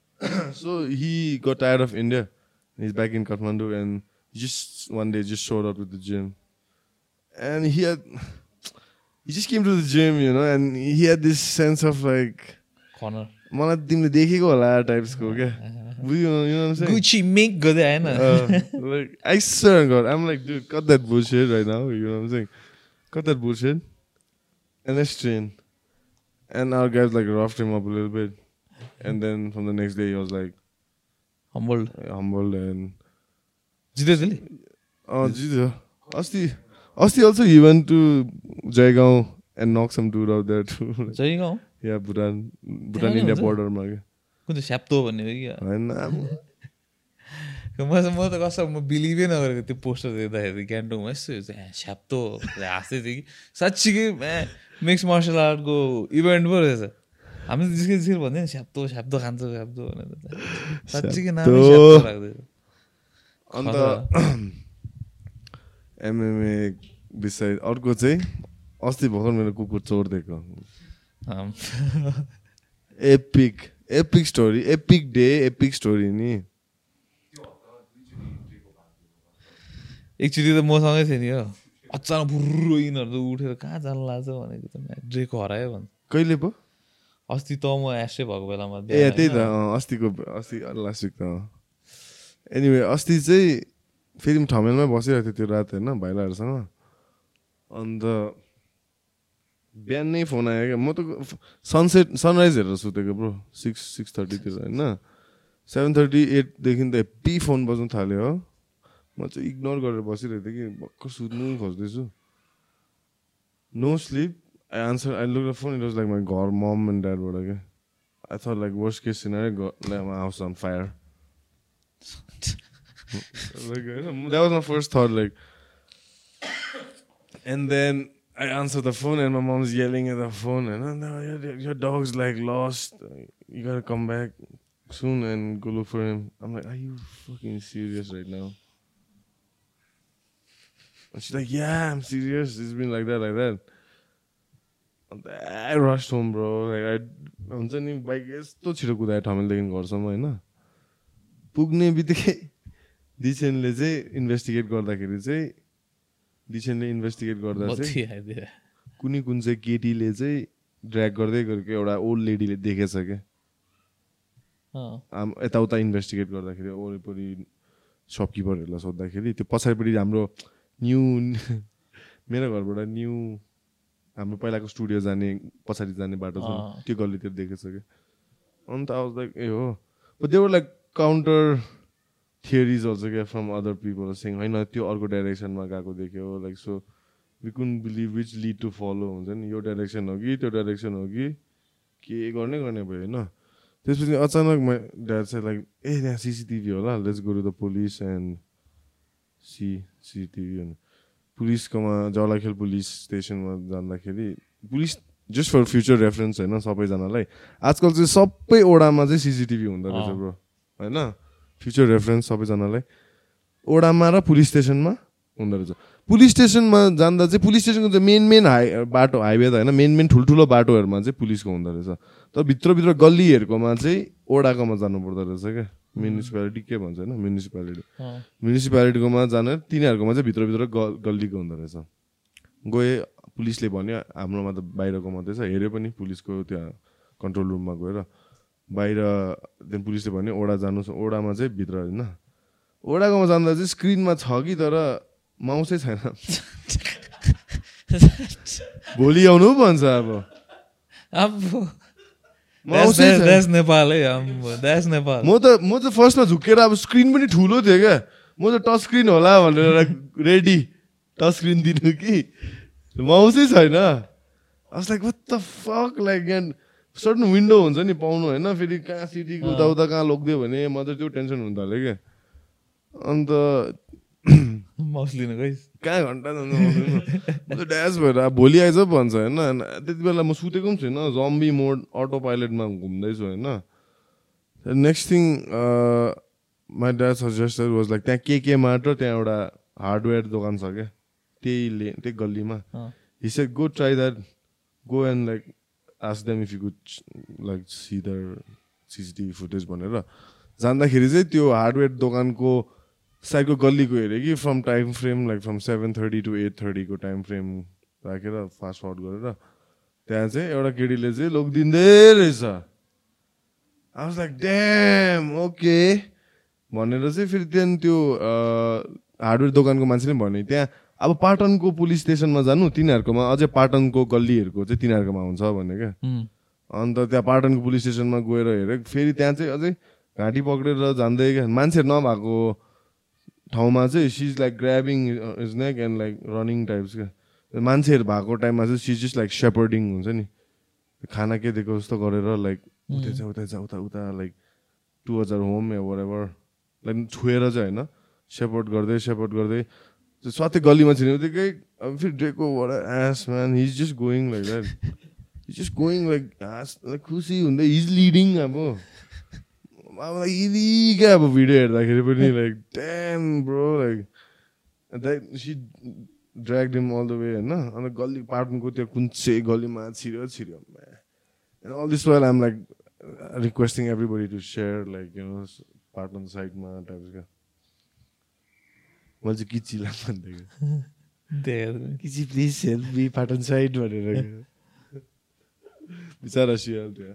so he got tired of India. He's back in Kathmandu and he just one day just showed up to the gym. And he had he just came to the gym, you know, and he had this sense of like Conor. मलाई तिमीले देखेको होला टाइप्सको क्या बुझ्यो you know what I'm saying? Gucci make गर्दै आएन Uh, like I swear to God, I'm like, dude, cut that bullshit right now. You know what I'm saying? Cut that bullshit. And let's train. And our guys like roughed And then from the next day, he was like humbled and जित्यो त्यसले oh, Jesus. Asti, Asti also he went to Jaigaon and knocked some dude out there too. जय गाउँ yeah, Bhutan, Bhutan पनि India हुन्छ? border मा क्या कुन चाहिँ स्याप्तो भन्ने हो कि? होइन म म त कसो म बिलिभै नगरेको त्यो पोस्टर देख्दाखेरि ग्यान्टोकमा यस्तो स्याप्तो हाँस्दै थियो कि साँच्चीकै मिक्स मार्सल आर्टको इभेन्ट पो रहेछ हामी त जिस्कै जिस्कै भन्दैन स्याप्तो स्याप्तो खान्छ स्याप्तो भनेर त साँच्चीकै नामै राख्दै अन्त एमएमए बिसाइड अर्को चाहिँ अस्ति भर्खर मेरो कुकुर चोरिदिएको epic epic story epic day epic story नि एकचोटि त मसँगै थियो नि हो अचानक बुर्रो यिनीहरू त उठेर कहाँ जान लाग्छ भनेको त ड्रेको हरायो भन्छ कहिले पो अस्ति त म एस्ट्रे भएको बेलामा ए त्यही त अस्तिको अस्ति लास्ट विक त एनिवे अस्ति चाहिँ फेरि ठमेलमै बसिरहेको थियो त्यो रात होइन भाइलाहरूसँग। अन्त बिहानै फोन आयो क्या। म त सनसेट सनराइज हेरेर सुतेको ब्रो सिक्स सिक्स थर्टीतिर होइन। सेभेन थर्टी एटदेखि त हेप्पी फोन बज्नु थाल्यो हो। म चाहिँ इग्नोर गरेर बसिरहेको थिएँ कि भर्खर सुत्नु खोज्दैछु। No sleep I answered. I looked at the phone. It was like my god, mom and dad were like. I thought like worst case scenario, go, like my house on fire. like that was my first thought. Like, and then I answered the phone, and my mom's yelling at the phone, and oh, no, your, your dog's like lost. You gotta come back soon and go look for him. I'm like, are you fucking serious right now? And she's like, yeah, I'm serious. It's been like that, like that. अन्त bro. Like, I हुन्छ नि बाइक यस्तो छिटो कुदायो ठमेलदेखि घरसम्म होइन? पुग्ने बित्तिकै डिसेनले चाहिँ इन्भेस्टिगेट गर्दाखेरि चाहिँ डिसेनले इन्भेस्टिगेट गर्दा चाहिँ कुनै कुन चाहिँ केटीले चाहिँ ड्र्याग गर्दै गरेको एउटा ओल्ड लेडीले देखेछ क्या। यताउता इन्भेस्टिगेट गर्दाखेरि वरिपरि सपकिपरहरूलाई सोद्धाखेरि त्यो पछाडिपट्टि हाम्रो न्यु मेरो घरबाट न्यु हाम्रो पहिलाको स्टुडियो जाने पछाडि जाने बाटो छ। त्यो गल्लीतिर देखेछ क्या अन्त लाइक ए हो। There were like counter theories also क्या फ्रम अदर पिपल सिङ होइन त्यो अर्को डाइरेक्सनमा गएको देख्यो। Like so we can believe which lead to follow हुन्छ नि। यो डाइरेक्सन हो कि त्यो डाइरेक्सन हो कि के गर्ने गर्ने भयो होइन। त्यसपछि अचानक मै ड्याड चाहिँ लाइक ए त्यहाँ सिसिटिभी होला। Let's go to the police and see CCTV अनि। पुलिसकोमा जलाखेल पुलिस स्टेसनमा जाँदाखेरि police just for future reference होइन सबैजनालाई। आजकल चाहिँ सबै ओडामा चाहिँ सिसिटिभी हुँदो रहेछ। ब्रो। होइन? फ्युचर रेफरेन्स सबैजनालाई। ओडामा र पुलिस स्टेसनमा हुँदो रहेछ। पुलिस स्टेसनमा जाँदा चाहिँ पुलिस स्टेसनको चाहिँ मेन मेन हाई बाटो हाइवे त होइन मेन मेन ठुल्ठुलो बाटोहरूमा चाहिँ पुलिसको हुँदो रहेछ। तर भित्रभित्र गल्लीहरूकोमा चाहिँ ओडाकोमा जानु पर्दो रहेछ क्या। म्युनिसिपालिटी के भन्छ होइन? म्युनिसिपालिटी। म्युनिसिपालिटीकोमा जान तिनीहरूकोमा चाहिँ भित्रभित्र गल्लीको हुँदो रहेछ। गएँ पुलिसले भन्यो हाम्रोमा त बाहिरको मात्रै छ। हेऱ्यो पनि पुलिसको त्यहाँ कन्ट्रोल रुममा गएर। बाहिर त्यहाँ पुलिसले भन्यो ओडा जानु ओडामा चाहिँ भित्र होइन। ओडाकोमा जाँदा चाहिँ स्क्रिनमा छ कि तर माउसै छैन। भोलि आउनु पो भन्छ अब म त म त फर्स्टमा झुक्केर अब स्क्रिन पनि ठुलो थियो क्या म त टच स्क्रिन होला भनेर रेडी टच स्क्रिन दिनु कि माउसै छैन as like what fuck like यहाँ सर्टन विन्डो हुन्छ नि पाउनु होइन फेरि कहाँ सिटीको उताउता कहाँ लगिदियो भने म त त्यो टेन्सन हुन थाल्यो क्या अन्त कहाँ घन्टा जान्छ म त ड्यास भएर अब भोलि आइज भन्छ होइन। त्यति बेला म सुतेको पनि छैन जम्बी मोड अटो पाइलटमा घुम्दैछु होइन। नेक्स्ट थिङ माई ड्याड सजेस्टर वाज लाइक त्यहाँ के के मार्ट र त्यहाँ एउटा हार्डवेयर दोकान छ क्या? त्यही ले त्यही गल्लीमा। अँ। He said go try that go and like ask them if you could like see their CCTV footage भनेर। जाँदाखेरि चाहिँ त्यो हार्डवेयर दोकानको साइडको गल्लीको हेऱ्यो कि from time frame like from seven thirty to eight थर्टीको time frame राखेर फास्ट फरवर्ड गरेर त्यहाँ चाहिँ एउटा केटीले चाहिँ लगिदिँदै रहेछ। I was like damn okay भनेर चाहिँ फेरि त्यहाँदेखि त्यो हार्डवेयर दोकानको मान्छेले भने त्यहाँ अब पाटनको पुलिस स्टेसनमा जानु तिनीहरूकोमा अझै पाटनको गल्लीहरूको चाहिँ तिनीहरूकोमा हुन्छ भने क्या। अन्त त्यहाँ पाटनको पुलिस स्टेसनमा गएर हेरेँ फेरि त्यहाँ चाहिँ अझै घाँटी पक्रेर जाँदै क्या। मान्छेहरू नभएको। ठाउँमा चाहिँ she's like grabbing his neck and like running types क्या मान्छेहरू भएको टाइममा चाहिँ सिज जस्ट लाइक सेपर्डिङ हुन्छ नि। खाना के दिएको जस्तो गरेर लाइक उतै उतै उता उता लाइक टु हजार होम या वरेभर लाइक छोएर चाहिँ होइन। सेपर्ट गर्दै सेपर्ट गर्दै। स्वाति गल्लीमा छिर्ने बित्तिकै अब फेरि ड्रेको S man he's just going like that he's just going like हाँस लाइक खुसी हुँदै हिज लिडिङ अब। इदी क्या अब भिडियो हेर्दाखेरि पनि like damn bro like that she drag him all the way होइन अन्त गल्ली पाटनको त्यो कुन चाहिँ गल्लीमा छिर्यो छिर्यो and all this while um like requesting everybody to share like you know Patan साइडमा टाइप्सका मैले चाहिँ किचिला भनिदिएको देखेको किची please help me Patan side भनेर बिचरा सियाल थियो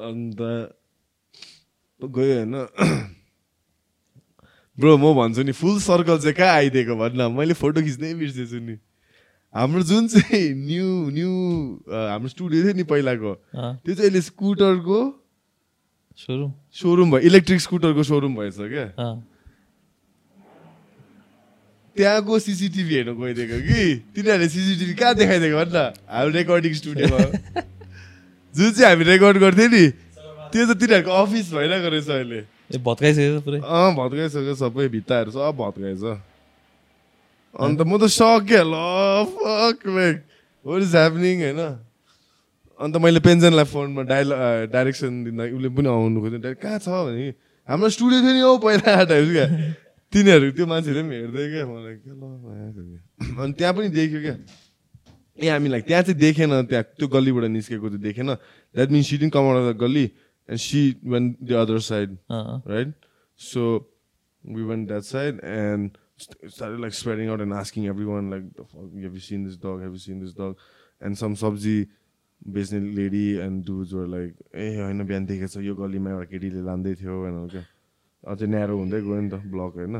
अन्त गयो होइन ब्रो म भन्छु नि फुल सर्कल चाहिँ कहाँ आइदिएको भन्न मैले फोटो खिच्नै बिर्सेछु नि। हाम्रो जुन चाहिँ न्यू न्यू हाम्रो स्टुडियो थियो नि पहिलाको त्यो चाहिँ अहिले स्कुटरको सोरुम सोरुम भयो इलेक्ट्रिक स्कुटरको सोरुम भएछ क्या। त्यहाँको सिसिटिभी हेर्नु गइदिएको कि? तिनीहरूले सिसिटिभी कहाँ देखाइदिएको भन् न हाम्रो रेकर्डिङ स्टुडियोमा जुन चाहिँ हामी रेकर्ड गर्थ्यौँ नि त्यो चाहिँ तिनीहरूको अफिस भइरहेको रहेछ अहिले। ए भत्काइसकेको पुरै। अँ भत्काइसक्यो सबै भित्ताहरू सब भत्काएछ अन्त म त सक्यो ल fuck like what is happening होइन? अन्त मैले पेन्सनलाई फोनमा डाइल डाइरेक्सन दिँदा उसले पनि आउनु खोज्यो। कहाँ छ भने हाम्रो स्टुडियो थियो नि हौ पहिला टाइप्स क्या। तिनीहरू त्यो मान्छेले पनि हेर्दै क्या मलाई। के ल। अनि त्यहाँ पनि देख्यो क्या। ए हामीलाई त्यहाँ चाहिँ देखेन त्यहाँ त्यो गल्लीबाट निस्केको चाहिँ देखेन। That means she didn't come out of the gali and she went the other side अँ, अँ, right? So we went that side and st- started like spreading out and asking everyone like, the fuck, have you seen this dog? Have you seen this dog? And some sabji बेच्ने lady and those were like ए होइन बिहान देखेको छ यो गल्लीमा एउटा केटीले लाँदै थियो भनेर क्या अझै न्यारो हुँदै गयो नि त ब्लक होइन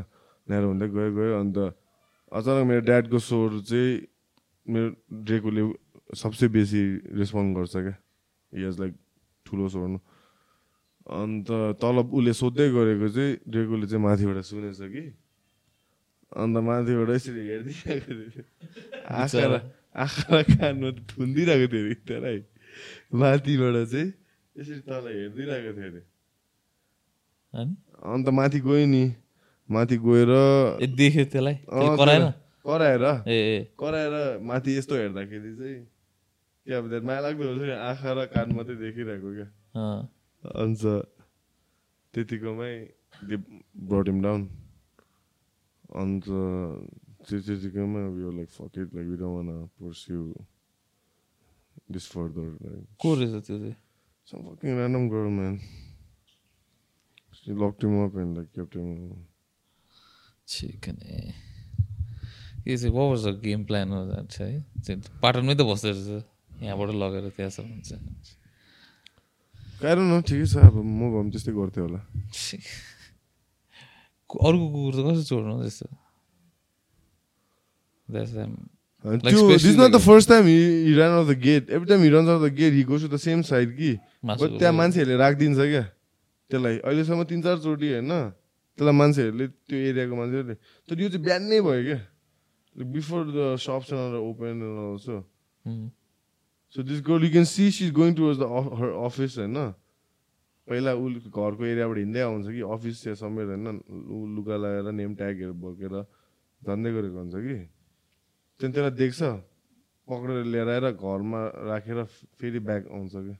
न्यारो हुँदै गयो गयो अन्त अचानक मेरो ड्याडको स्वर चाहिँ मेरो ड्रेकोले सबसे बेसी रेस्पोन्ड गर्छ क्या यज लाइक ठुलो स्वर अन्त तल उसले सोध्दै गरेको चाहिँ ड्रेकोले चाहिँ माथिबाट सुनेछ कि? अन्त माथिबाट यसरी हेरिदिइरहेको थियो। आँखा र आँखा र कानमा थुनिदिइरहेको थियो अरे त्यसलाई माथिबाट चाहिँ यसरी तल हेरिदिइरहेको थियो अरे। अनि? अन्त माथि गयो नि। माथि गएर देख्यो त्यसलाई? कराएर ए कराएर माथि यस्तो हेर्दाखेरि चाहिँ के अब माया लाग्दो हुन्छ आँखा र कान मात्रै देखिरहेको क्या? अन्त त्यतिकोमै दे ब्रट हिम डाउन अन्त त्यो त्यतिकोमै we like fuck it like we don't want pursue this further like को रहेछ त्यो चाहिँ some fucking random girl man. She locked him up and like kept him chicken ए के चाहिँ what was the game plan हो चाहिँ चाहिँ पाटनमै त बस्दो रहेछ यहाँबाट लगेर त्यहाँसम्म हुन्छ Don't know ठिकै छ अब म भए पनि त्यस्तै गर्थेँ होला अर्को कुकुर त कसरी छोड्नु हौ त्यस्तो त्यो first time he, he ran out of the gate. Every time he runs out of the gate he goes to the same side कि But त्यहाँ। मान्छेहरूले राखिदिन्छ क्या त्यसलाई अहिलेसम्म तिन चारचोटि होइन त्यसलाई मान्छेहरूले त्यो एरियाको मान्छेहरूले तर यो चाहिँ बिहान नै भयो क्या. Before the shops open also so this girl you can see she is going towards the her office होइन पहिला ऊ घरको एरियाबाट हिँड्दै आउँछ कि अफिस चाहिँ समेत होइन ऊ लुगा लगाएर नेम ट्यागहरू बोकेर जाँदै गरेको हुन्छ कि। त्यहाँदेखि त्यसलाई देख्छ पक्रेर लिएर आएर घरमा राखेर फेरि ब्याग आउँछ कि।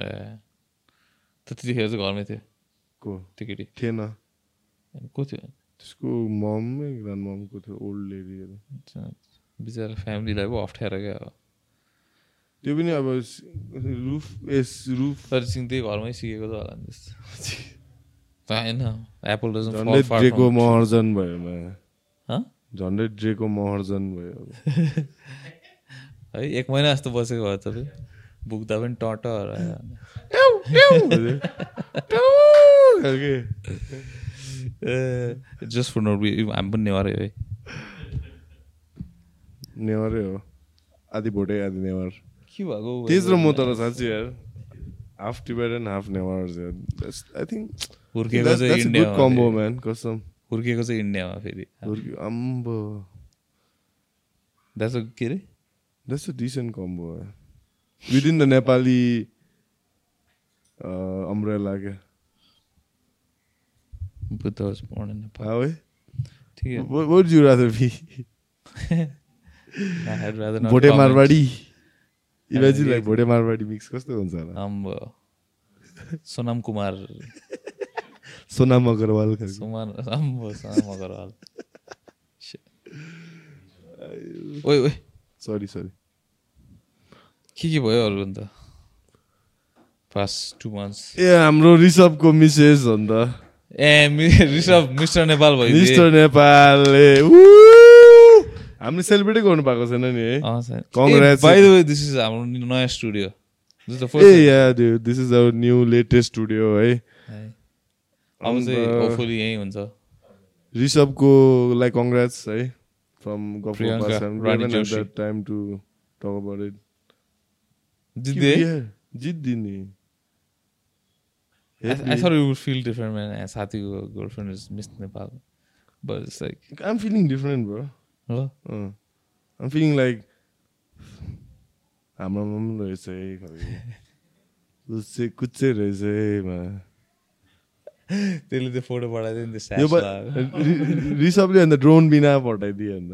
ए त्यतिखेर चाहिँ घरमै थियो? को? त्यो केटी थिएन को थियो? त्यसको मम्मै ग्रान्ड ममको थियो ओल्ड लेडीहरू बिचरा फ्यामिलीलाई पो अप्ठ्यारो क्या त्यो पनि अब रुफ एस रुफ। तर सिङ त्यही घरमै सिकेको त होला नि होइन एप्पल झन्डै ड्रेको महर्जन भयो मा। झन्डै ड्रेको महर्जन भयो। है एक महिना जस्तो बसेको भयो तपाईँ पुग्दा पनि खालके। जस्ट फर नो हामी पनि नेवारै है नेवारै हो। आधी भोटे आधी नेवार। के भएको तेज र म तर साँच्ची यार half Tibetan half Newar I think हुर्किएको चाहिँ गुड इन्डियामा कम्बो म्यान कसम हुर्किएको चाहिँ इन्डियामा फेरि हुर्की- अम्बो द्याट्स के अरे that's a decent combo within the Nepali umbrella क्या Buddha was born in Nepal. How eh? ठिकै हो। What would you rather be? I had rather not Bhote comment. Imagine. Like Bhote Marwadi mix कस्तो हुन्छ होला? आम्बो सोनाम कुमार। सोनाम अग्रवाल सुमान आम्बो सोनाम अग्रवाल। ओइ ओइ। सरी सरी के के भयो अरू अन्त? पास्ट टु मन्थ्स ए हाम्रो ऋषभको मिसेस हो नि त। ए ऋषभ मिस्टर नेपाल भयो मिस्टर नेपाल ए ऊ! हामीले सेलिब्रेटै गर्नु पाएको छैन नि है? दिस इज हाम्रो नयाँ studio this the a first yeah this is our new latest studio है। अब चाहिँ होपफुली यहीँ हुन्छ। ऋषभको लाइक कङ्ग्रेट्स है from. Time to talk about it जित्दै जित्दिने I, I thought it would feel different when uh, साथीको girlfriend is Miss Nepal but it's like I'm feeling different, bro. हो Uh, I'm feeling like हाम्रो पनि रहेछ कुच्चे कुच्चे रहेछ त्यसले त्यो फोटो पठाइदियो नि त्यो ब- रि- ऋषभले अन्त ड्रोन बिना पठाइदियो अन्त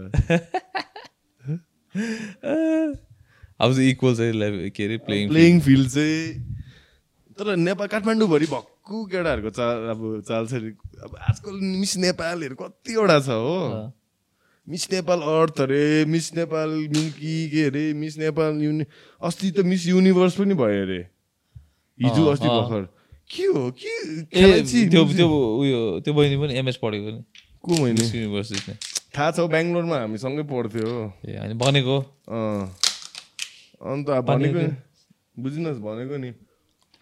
अब चाहिँ इक्वल चाहिँ के अरे प्लेइङ प्लेइङ फिल्ड चाहिँ तर नेपाल काठमाडौँभरि भक्कु केटाहरूको चाल अब चाल छ। अब आजकल मिस नेपालहरू कतिवटा छ हो मिस नेपाल अर्थ अरे मिस नेपाल मिल्की के अरे मिस नेपाल युनि अस्ति त मिस युनिभर्स पनि भयो अरे। हिजो अस्ति। भर्खर। के हो? के? त्यो त्यो उयो त्यो बहिनी पनि एमएस पढेको नि। को मैले मिस युनिभर्सिटी थाहा छ बेङ्गलोरमा हामी सँगै पढ्थ्यो। ए होइन अँ। अन्त भनेको बुझिनुहोस् भनेको नि।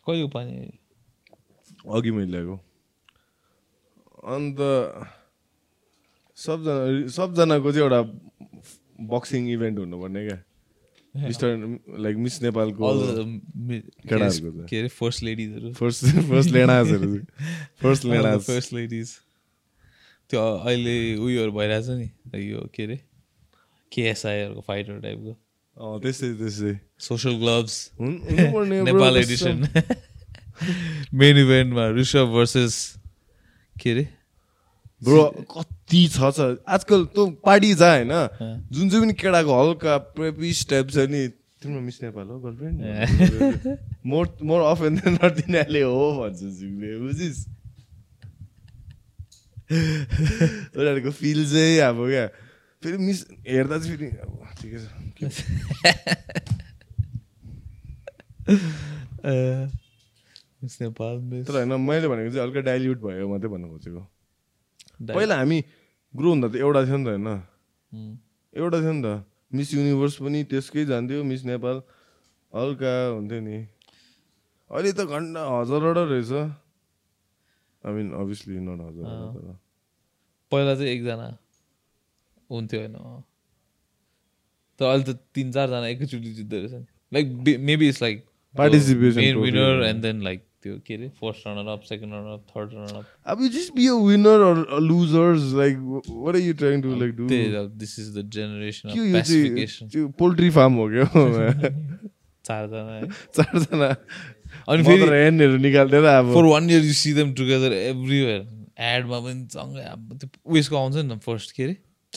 कहिले पानी अघि मैले ल्याएको। अन्त सबजना सबजनाको चाहिँ एउटा बक्सिङ इभेन्ट हुनुपर्ने क्या। मिस्टर लाइक मिस नेपालको केटाहरूको। के अरे फर्स्ट लेडिजहरू फर्स्ट फर्स्ट लेडाजहरू फर्स्ट लेडाज फर्स्ट लेडिज त्यो अहिले उयोहरू भइरहेछ नि यो के अरे केएसआईहरूको फाइटर टाइपको त्यस्तै त्यस्तै। Social gloves Nepal edition main इभेन्टमा Rishabh versus के अरे? ब्रो कति छ छ। आजकल तँ पार्टी जा होइन। जुन चाहिँ पनि केटाको हल्का प्रेपिस टाइप छ नि तिम्रो मिस नेपाल हो girlfriend? More more of and then not तिनीहरूले हो भन्छ जिउले बुझिस्? उनीहरूको फिल चाहिँ अब क्या। फेरि मिस हेर्दा चाहिँ फेरि अब ठिकै छ। मिस नेपाल तर होइन मैले भनेको चाहिँ हल्का डाइल्युट भयो मात्रै भन्नु खोजेको। पहिला हामी ग्रो हुँदा त एउटा थियो नि त होइन. एउटा थियो नि त। मिस युनिभर्स पनि त्यसकै जान्थ्यो मिस नेपाल। हल्का हुन्थ्यो नि। अहिले त घन्टा हजारवटा रहेछ। आई मिन अभियसली नट तर। पहिला चाहिँ एकजना हुन्थ्यो होइन। तर अहिले त तिन चारजना एकैचोटि जित्दो रहेछ नि। Like maybe it's like trophy, winner. And then like त्यो के अरे? First runner up second runner up third runner up अब you just be a winner or losers like what are you trying to like do this is the generation of यो पेसिफिकेसन चाहिँ पोल्ट्री फार्म हो क्या? चारजना है। चारजना। अनि फेरि हेनहरू निकालिदिएर अब। For one year you see them together everywhere एडमा पनि सँगै अब त्यो उयसको आउँछ नि त फर्स्ट के अरे?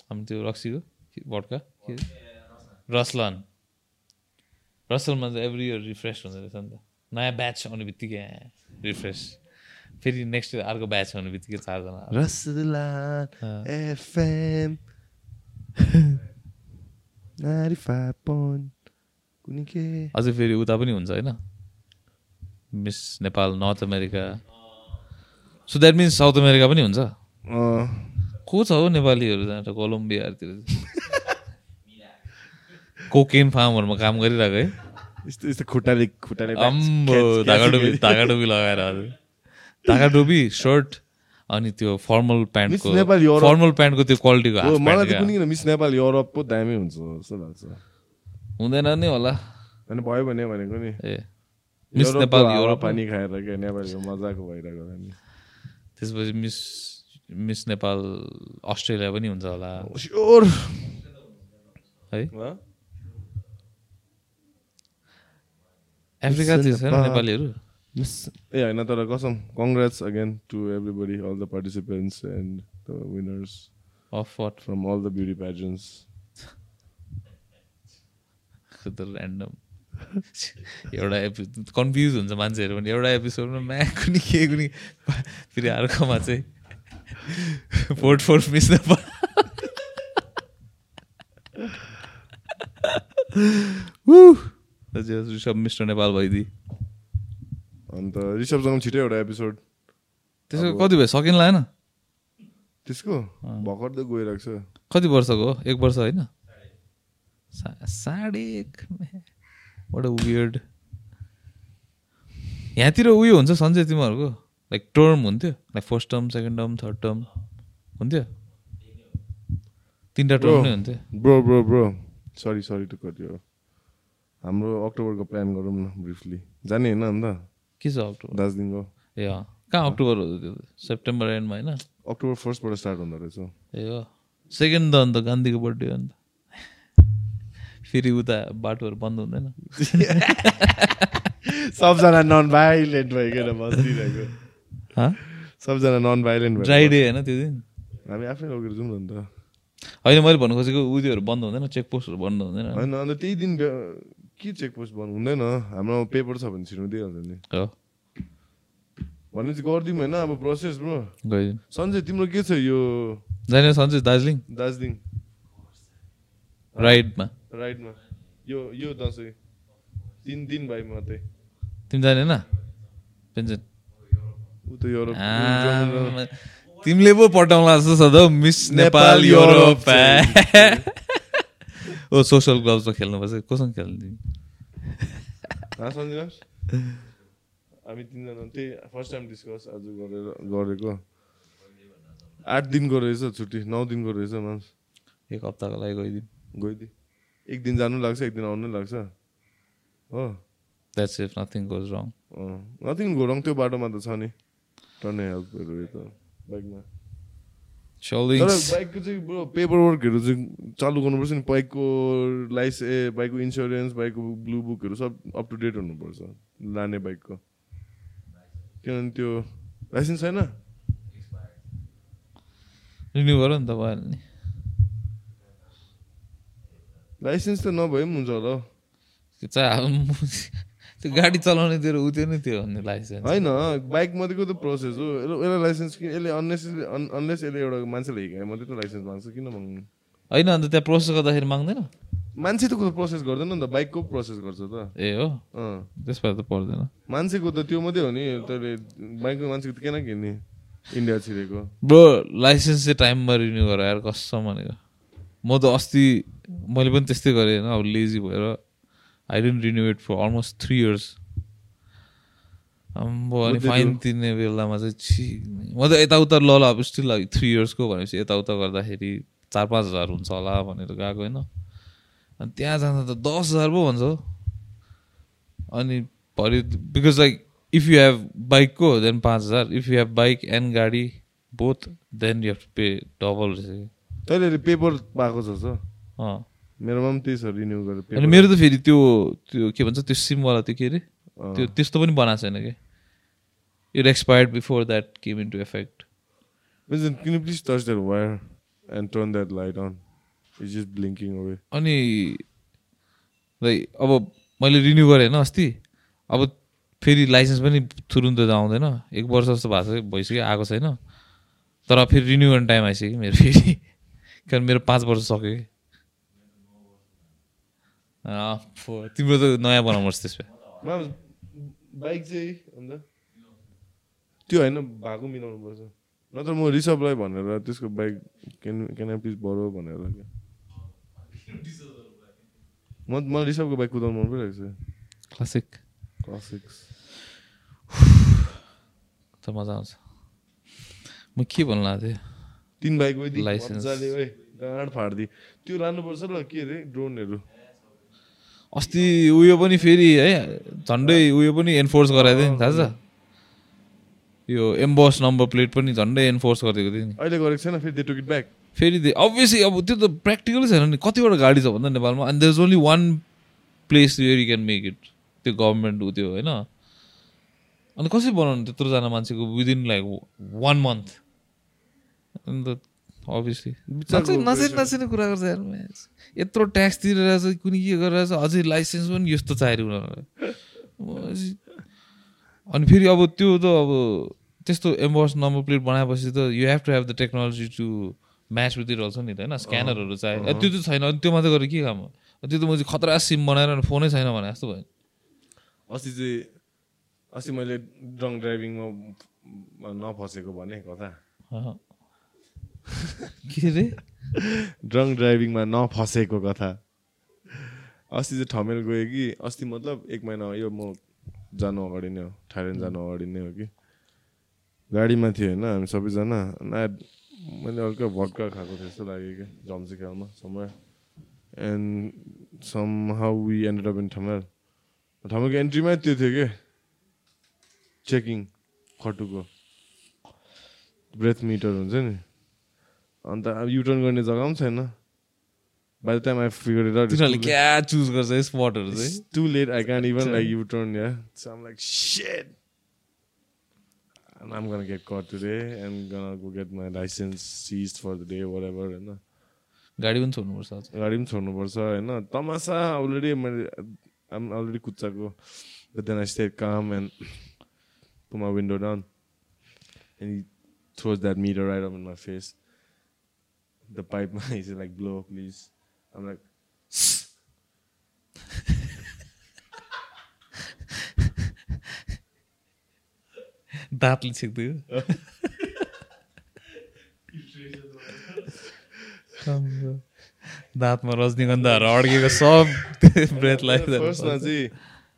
हाम्रो त्यो रक्सीको भड्का के अरे? रसलन। रसलमा चाहिँ एभ्री इयर रिफ्रेस हुँदो रहेछ नि त। नयाँ ब्याच आउने बित्तिकै रिफ्रेस फेरि नेक्स्ट इयर अर्को ब्याच आउने बित्तिकै चारजना। एफएम अझै फेरि उता पनि हुन्छ होइन? Miss Nepal North America. So that means South America पनि हुन्छ? को छ हौ नेपालीहरू जहाँ कोलम्बियाहरूतिर? कोकेन फार्महरूमा काम गरिरहेको है? यस्तो यस्तो खुट्टाले खुट्टाले टोपी ढाका टोपी लगाएर हजुर टोपी सर्ट अनि त्यो फर्मल प्यान्टको फर्मल प्यान्टको त्यो क्वालिटीको मलाई त कुनै मिस नेपाल युरोप पो दामी हुन्छ जस्तो लाग्छ हुँदैन नि होला होइन भयो भने भनेको नि ए मिस नेपाल युरोप पानी खाएर क्या नेपालीको मजाको भइरहेको नि त्यसपछि मिस मिस नेपाल अस्ट्रेलिया पनि हुन्छ होला स्योर है नेपालीहरू ए होइन तर कसम congrats again to everybody all the participants and the winners of what from all the beauty pageants त ऱ्यान्डम एउटा एपि कन्फ्युज हुन्छ मान्छेहरू पनि। एउटा एपिसोडमा म्या कुनै के कुनै फेरि अर्कोमा चाहिँ fourth fourth Miss Nepal Woo! Rishabh Mister Nepal भइदिए अन्त ऋषभसँग छिटो एउटा एपिसोड त्यसको कति भयो? सकिन लागेन त्यसको? भर्खर त गइरहेको छ। कति वर्षको हो? एक वर्ष होइन? साढे एक एउटा वियर्ड यहाँतिर उयो हुन्छ सन्चै तिमीहरूको? लाइक टर्म हुन्थ्यो? Like first term second term third term हुन्थ्यो? तिनवटा टर्म नै हुन्थ्यो। Bro bro bro sorry sorry to cut यो हाम्रो अक्टोबरको प्लान गरौँ न ब्रिफली। जाने होइन अन्त? के छ अक्टोबर? दार्जिलिङको। ए अँ कहाँ अक्टोबर हो त्यो? सेप्टेम्बर एन्डमा होइन? अक्टोबर फर्स्टबाट स्टार्ट हुँदो रहेछ। ए हो। सेकेन्ड त अन्त गान्धीको बर्थडे हो अन्त। फेरि उता बाटोहरू बन्द हुँदैन। सबजना नन भाइलेन्ट भइकन बसिरहेको सबजना नन भाइलेन्ट ड्राई डे होइन त्यो दिन? हामी आफै लगेर जाउँ न अन्त। होइन मैले भन्नु खोजेको उयोहरू बन्द हुँदैन चेकपोस्टहरू बन्द हुँदैन। होइन अन्त त्यही दिन के चेकपोस्ट बन्द हुँदैन। हाम्रो पेपर छ भने छिर्नु दिइहाल्छ नि। भनेपछि गरिदिउँ होइन अब प्रोसेस ब्रो। सञ्जय तिम्रो के छ यो? जाने सन्चै दार्जिलिङ? दार्जिलिङ। राइडमा। राइडमा। यो यो दसैँ। तिन दिन भाइ मात्रै। तिमी जाने होइन? पेन्सन। ऊ त युरोप तिमीले पो पठाउला जस्तो छ त मिस नेपाल युरोप ओ सोसल क्लबमा खेल्नुपर्छ कोसँग खेल्नु हामी तिनजना त्यही फर्स्ट टाइम डिस्कस आज गरेर गरेको। आठ दिनको रहेछ छुट्टी नौ दिनको रहेछ मान्स। एक हप्ताको लागि गइदिउँ। गइदिए एक दिन जानु लाग्छ एक दिन आउनु लाग्छ। हो। That's if nothing goes wrong nothing go wrong त्यो बाटोमा त छ नि। टर्ने हेल्पहरू त बाइकमा। तर बाइकको चाहिँ ब्रो पेपर वर्कहरू चाहिँ चालु गर्नुपर्छ नि। बाइकको लाइस ए बाइकको इन्सुरेन्स बाइकको ब्लु बुकहरू सब अप टु डेट हुनुपर्छ लाने बाइकको। किनभने त्यो लाइसेन्स छैन? रिन्यू गर नि त भइहाल्यो नि। लाइसेन्स त नभए पनि हुन्छ होला हौ। त्यो गाडी चलाउने तेरो उ त्यो नै त्यो भन्ने लाइसेन्स होइन बाइक मात्रैको त प्रोसेस हो। यसले- यसलाई लाइसेन्स कि यसले अननेसरी अनलेस यसले एउटा मान्छेले हिकायो मात्रै त लाइसेन्स माग्छ किन माग्नु? होइन अन्त त्यहाँ प्रोसेस गर्दाखेरि माग्दैन? मान्छे त प्रोसेस गर्दैन नि त बाइकको प्रोसेस गर्छ त। ए हो? त्यसबाट त पर्दैन। मान्छेको त त्यो मात्रै हो नि तैँले बाइकको मान्छेको त किन किन्ने? इन्डिया छिरेको। ब्रो लाइसेन्स चाहिँ टाइममा रिन्यू गर यार कसम भनेको। म त अस्ति मैले पनि त्यस्तै गरेँ होइन अब लेजी भएर। I didn't renew it for almost three years अम्बो अनि फाइन। तिर्ने बेलामा चाहिँ छि। म त यताउता ल ल अब स्टिल अब थ्री इयर्सको भनेपछि यताउता गर्दाखेरि चार पाँच हजार हुन्छ होला भनेर गएको होइन। अनि त्यहाँ जाँदा त दस हजार पो भन्छ। अनि भरे because like if you have बाइकको देन पाँच हजार। If you have bike and गाडी both then you have to pay double रहेछ तैँले पेपर पाएको छ मेरोमा पनि त्यही छ रिन्यू गरेर अनि। मेरो त फेरि त्यो त्यो के भन्छ त्यो सिमवाला त्यो के अरे। त्यो त्यस्तो पनि बनाएको छैन कि it expired before that came in to can you please touch that wire and turn that light on? It's just blinking away. अनि लाइक अब मैले रिन्यू गरेँ होइन अस्ति अब फेरि लाइसेन्स पनि तुरुन्त त आउँदैन एक वर्ष जस्तो भएको छ भइसक्यो आएको छैन तर फेरि रिन्यू गर्ने टाइम आइसक्यो मेरो फेरि कारण मेरो पाँच वर्ष सक्यो कि तिम्रो त नयाँ बनाउनुपर्छ त्यसमा बाइक चाहिँ अन्त त्यो होइन भएको मिलाउनु पर्छ नत्र म रिसभलाई भनेर त्यसको बाइक क्यान क्यान प्लिज बरो भनेर म मलाई रिसभको बाइक कुदाउनु मन परिरहेको छ क्लासिक क्लासिक्स त मजा आउँछ म के भन्नु लाग्थेँ थियो तिन ओए गाँड फाडिदिए त्यो लानुपर्छ ल के अरे ड्रोनहरू अस्ति उयो पनि फेरि है झन्डै उयो पनि एन्फोर्स गराइदियो नि थाहा छ? यो एम्बस नम्बर प्लेट पनि झन्डै एन्फोर्स गरिदिएको थियो नि। अहिले गरेको छैन फेरि दे टुक इट ब्याक फेरि अभियसली अब त्यो त प्र्याक्टिकलै छैन नि कतिवटा गाडी छ भन्दा नेपालमा and there is only one place where you can make it त्यो गभर्मेन्ट उ त्यो होइन? अनि कसरी बनाउनु त्यत्रोजना मान्छेको विदिन लाइक वान मन्थ अन्त अभियसली नसेन कुरा गर्छ यार। यत्रो ट्याक्स तिरेर चाहिँ कुनै के गरेर चाहिँ अझै लाइसेन्स पनि यस्तो चाहियो उनीहरूलाई। अनि फेरि अब त्यो त अब त्यस्तो एम्बस नम्बर प्लेट बनाएपछि त you have to have the technology to match with it also नि त होइन? स्क्यानरहरू चाहियो। त्यो त छैन। अनि त्यो मात्रै गरेर के काम हो? त्यो त मैले खतरा सिम बनाएर फोनै छैन भने जस्तो भयो। अस्ति चाहिँ अस्ति मैले ड्रङ्क ड्राइभिङमा नफसेको भने कथा अहँ। के अरे ड्रङ्क ड्राइभिङमा नफसेको कथा। अस्ति चाहिँ ठमेल गएँ कि अस्ति मतलब एक महिना यो म जानु अगाडि नै हो थाइल्यान्ड जानु अगाडि नै हो कि। गाडीमा थियो होइन हामी सबैजना ना मैले हल्का भड्का खाएको थियो जस्तो लाग्यो कि झम्सिखालमा समय। And somehow we ended up in Thamel ठमेलको एन्ट्रीमै त्यो थियो कि चेकिङ खटुको ब्रेथ मिटर हुन्छ नि। अन्त अब युटर्न गर्ने जग्गा पनि छैन by the time I figure it out तिनीहरूले क्या चुज गर्छ है स्पटहरू चाहिँ It's too late. I can't even like U-turn. Yeah, so I'm like shit. And I'm gonna get caught today and gonna go get my license seized for the day, whatever. होइन गाडी पनि छोड्नुपर्छ आज गाडी पनि छोड्नुपर्छ होइन तमासा अलरेडी मैले um already कुच्चाको but then I stay calm and put my window down and he throws that meter right up in my face. The pipe, he's like, blow, please. I'm like, दाँतले छिक्दियो दाँतमा रजनीगन्धाहरू अड्केको सब ब्रेथ फर्स्टमा चाहिँ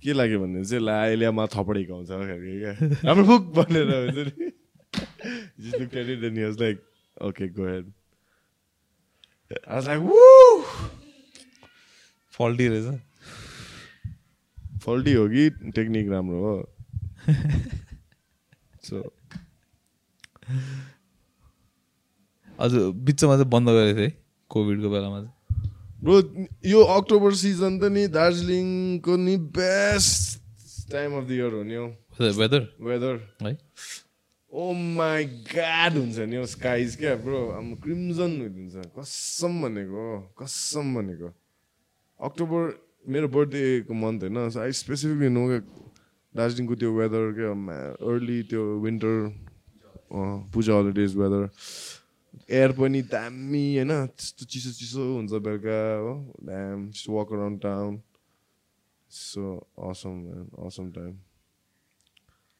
के लाग्यो भने चाहिँ ला एलियामा थपडेको हुन्छ खालको क्या हाम्रो बुक भनेर हुन्छ नि just looked at it and he was like, okay, go ahead. I was like, woo! Faulty रहेछ फल्टी हो कि टेक्निक राम्रो हो सो हजुर बिचमा चाहिँ बन्द गरेको है कोभिडको बेलामा चाहिँ। ब्रो यो अक्टोबर सिजन त नि दार्जिलिङको नि best time of the year हो नि हौ। वेदर वेदर है। ओ माई गाड हुन्छ नि हौ स्काइज क्या ब्रो अब क्रिम्जन हुन्छ। कसम भनेको कसम भनेको। अक्टोबर मेरो बर्थडेको मन्थ होइन सो आई स्पेसिफिकली नो दार्जिलिङको त्यो वेदर क्या अर्ली त्यो winter Puja holidays weather air पनि दामी होइन त्यस्तो चिसो चिसो हुन्छ बेलुका हो। Damn walk around town so awesome awesome time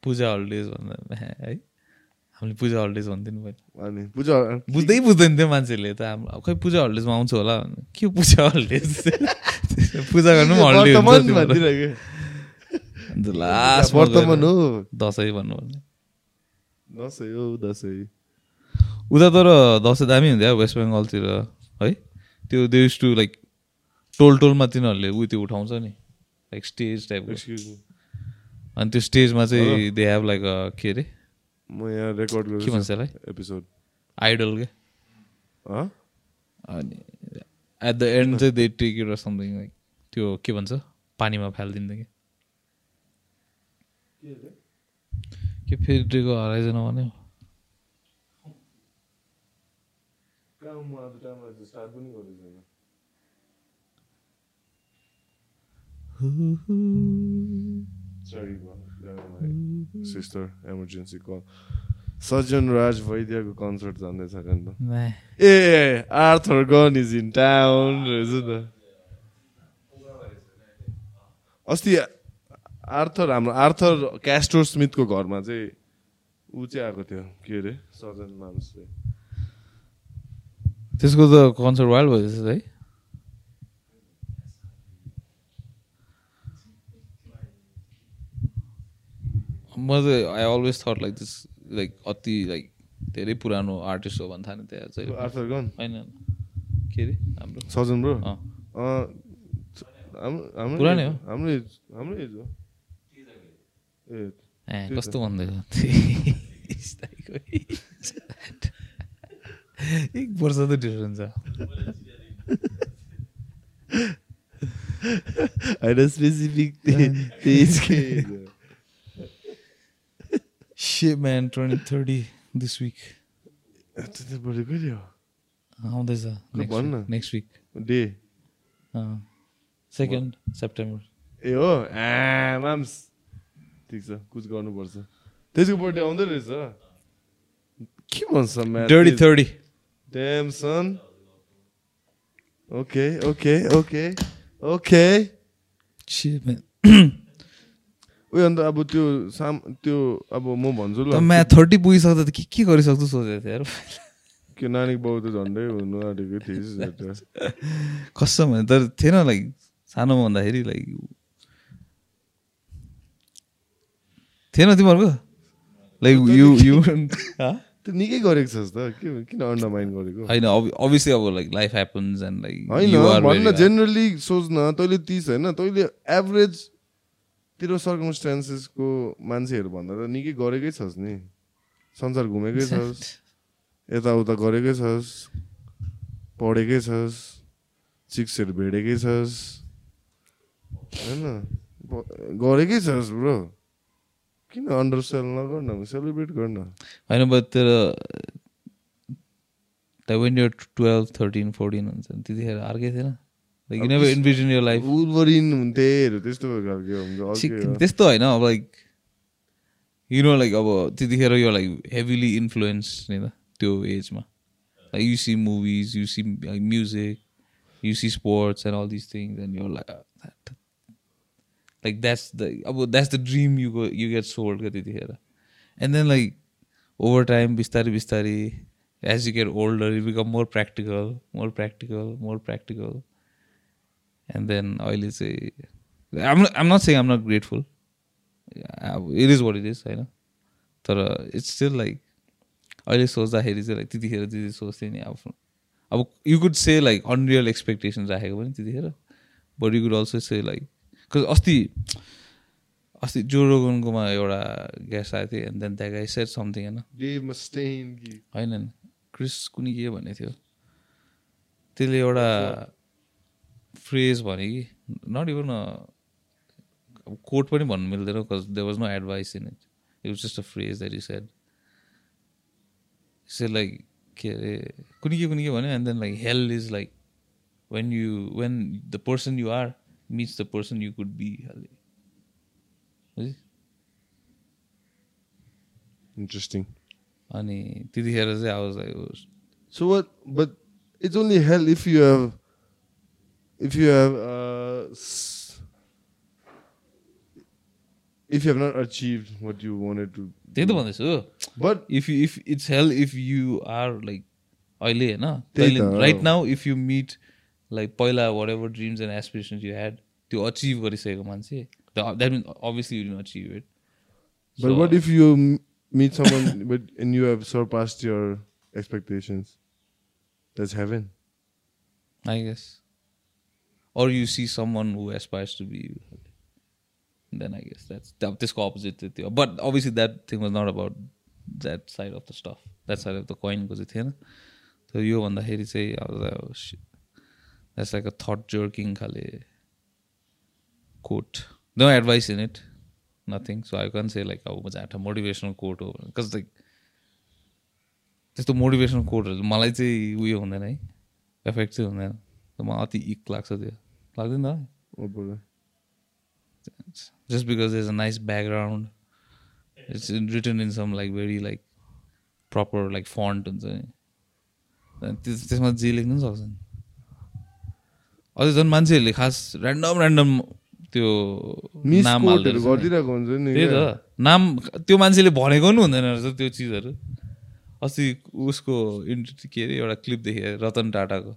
Puja holidays भन्दा है? हामीले पूजा हलिडेज भन्थ्यो नि पहिला अनि पूजा बुझ्दै बुझ्दैन थियो मान्छेले त खै पूजा हलिडेजमा आउँछ होला के पूजा हलिडेज पूजा गर्नु पनि हलिडे वर्तमान हो। दसैँ भन्नु भने दसैँ हो दसैँ। उता तर दसैँ दामी हुन्थ्यो वेस्ट बेङ्गलतिर है? त्यो दे युज टु लाइक टोल टोलमा तिनीहरूले उ त्यो उठाउँछ नि लाइक स्टेज टाइपको अनि त्यो स्टेजमा चाहिँ दे हेभ लाइक के अरे? म यहाँ रेकर्ड के भन्छ गर्छु त्यसलाई एपिसोड आइडल के हँ अनि एट द एन्ड चाहिँ they take it something like त्यो के भन्छ पानीमा फालिदिन्छ कि के फेरि टेको हराइजन भने कहाँ म sister emergency call Sajjan Raj वैद्यको कन्सर्ट जाँदैछ अरे नि त a Arthur Gunn is in town रहेछ त। अस्ति आर्थर हाम्रो आर्थर क्यास्टोर स्मिथको घरमा चाहिँ ऊ चाहिँ आएको थियो। के अरे? सजन मानुसले त्यसको त कन्सर्ट वाइल्ड भइरहेछ है। म चाहिँ I always thought like this like अति लाइक धेरै पुरानो आर्टिस्ट हो भन्नु थाल्यो त्यहाँ चाहिँ। आर्थर गन होइन। के अरे? हाम्रो। सजन ब्रो पुरानै हो। हाम्रो एज हाम्रो एज हो। ए कस्तो भन्दैछ एक वर्ष त डिफ्रेन्स छ होइन specific Shit, man, turning 30 this week. त्यति बढी कहिले हो आउँदैछ भन् न। Next week the second September ए हो आ माम्स ठिक छ कुछ गर्नुपर्छ त्यसको बर्थडे आउँदै रहेछ के भन्छ Damn, son. Okay, okay, okay, okay. Shit, man. उयो अन्त अब त्यो साम त्यो अब म भन्छु ल। म्या थर्टी पुगिसक्दा त के के गरिसक्छु सोचेको थिएँ यार। के नानीको बाउ त झन्डै हुनु आँटेको थिएँ कसम भने तर थिएन लाइक सानोमा भन्दाखेरि लाइक थिएन तिमीहरूको? लाइक यु यु त्यो निकै गरेको छस् त के किन अन्डरमाइन गरेको? होइन अभियसली अब like life happens and like होइन भन्न जेनरली सोच्न तैँले तिस होइन तैँले एभरेज तेरो सर्कमस्टान्सेसको मान्छेहरू भन्दा त निकै गरेकै छस् नि। संसार घुमेकै छस् यताउता गरेकै छस् पढेकै छस् चिक्सहरू भेटेकै छस् होइन? गरेकै छस् ब्रो। किन अन्डरसेल नगर्न सेलिब्रेट गर्न? होइन बट तर वेन यो टुवेल्भ थर्टिन फोर्टिन हुन्छ त्यतिखेर अर्कै थिएन। Like you never envision your life Wolverine हुन्थेहरू त्यस्तो खालको हुन्छ अर्कै हो। त्यस्तो होइन अब लाइक यु नो लाइक अब त्यतिखेर यो लाइक हेभिली इन्फ्लुएन्स नि त त्यो एजमा like you see movies you see music you see sports and all this things and यो लाइक लाइक द्याट्स द अब that's the dream you go you get sold क्या त्यतिखेर and then like over time बिस्तारै बिस्तारै as you get older you become more practical more practical more practical and then अहिले चाहिँ आम आम not saying I'm not grateful अब it is what it is होइन तर इट्स स्टिल लाइक अहिले सोच्दाखेरि चाहिँ लाइक त्यतिखेर त्यति सोच्थेँ नि आफ्नो अब you could say like unreal expectation राखेको पनि त्यतिखेर but you could also say like because अस्ति अस्ति जोरोगनको एउटा ग्यास आएको थियो and then that I said something होइन होइन क्रिस कुनै के भनेको थियो त्यसले एउटा फ्रेज भने कि नट इभन अब कोट पनि भन्नु मिल्दैन because there was no advice in it it was just a phrase that you said say like के अरे कुनै के कुनै के भन्यो and then like hell is like when you when the person you are meets the person you could be बुझ्यो Interesting. अनि त्यतिखेर चाहिँ आवाज So what? But it's only hell if you have, if you have, uh, s- if you have not achieved what you wanted to. त्यही त भन्दैछु But if you if it's help if you are like अहिले होइन त्यही त, right now if you meet like पहिला whatever dreams and aspirations you had त्यो अचिभ गरिसकेको मान्छे that mean obviously you achieve it but what if you m- meet someone but and you have surpassed your expectations? That's heaven. I guess or you see someone who aspires to be you. Then i guess that's that, त्यसको अपोजिट चाहिँ त्यो but obviously that thing was not about that side of the stuff. That side of the coin को चाहिँ थिएन तर यो भन्दाखेरि चाहिँ अब that's like a thought jerking खाले quote no advice in it nothing so I can say like अब जहाँ मोटिभेसनल कोट हो बिकज लाइक त्यस्तो मोटिभेसनल कोटहरू मलाई चाहिँ उयो हुँदैन है एफेक्ट चाहिँ हुँदैन मलाई अति इक लाग्छ त्यो लाग्दैन because there's a nice background it's in- written in some like very like proper like font हुन्छ नि त्यसमा जे लेख्नु पनि सक्छ नि अझै झन् मान्छेहरूले खास ऱ्यान्डम ऱ्यान्डम त्यो नाम। गरिदिरहेको हुन्छ नि त्यही। त नाम त्यो मान्छेले भनेको पनि हुँदैन रहेछ त्यो चिजहरू अस्ति उसको इन्ट के अरे एउटा क्लिप देखेँ रतन टाटाको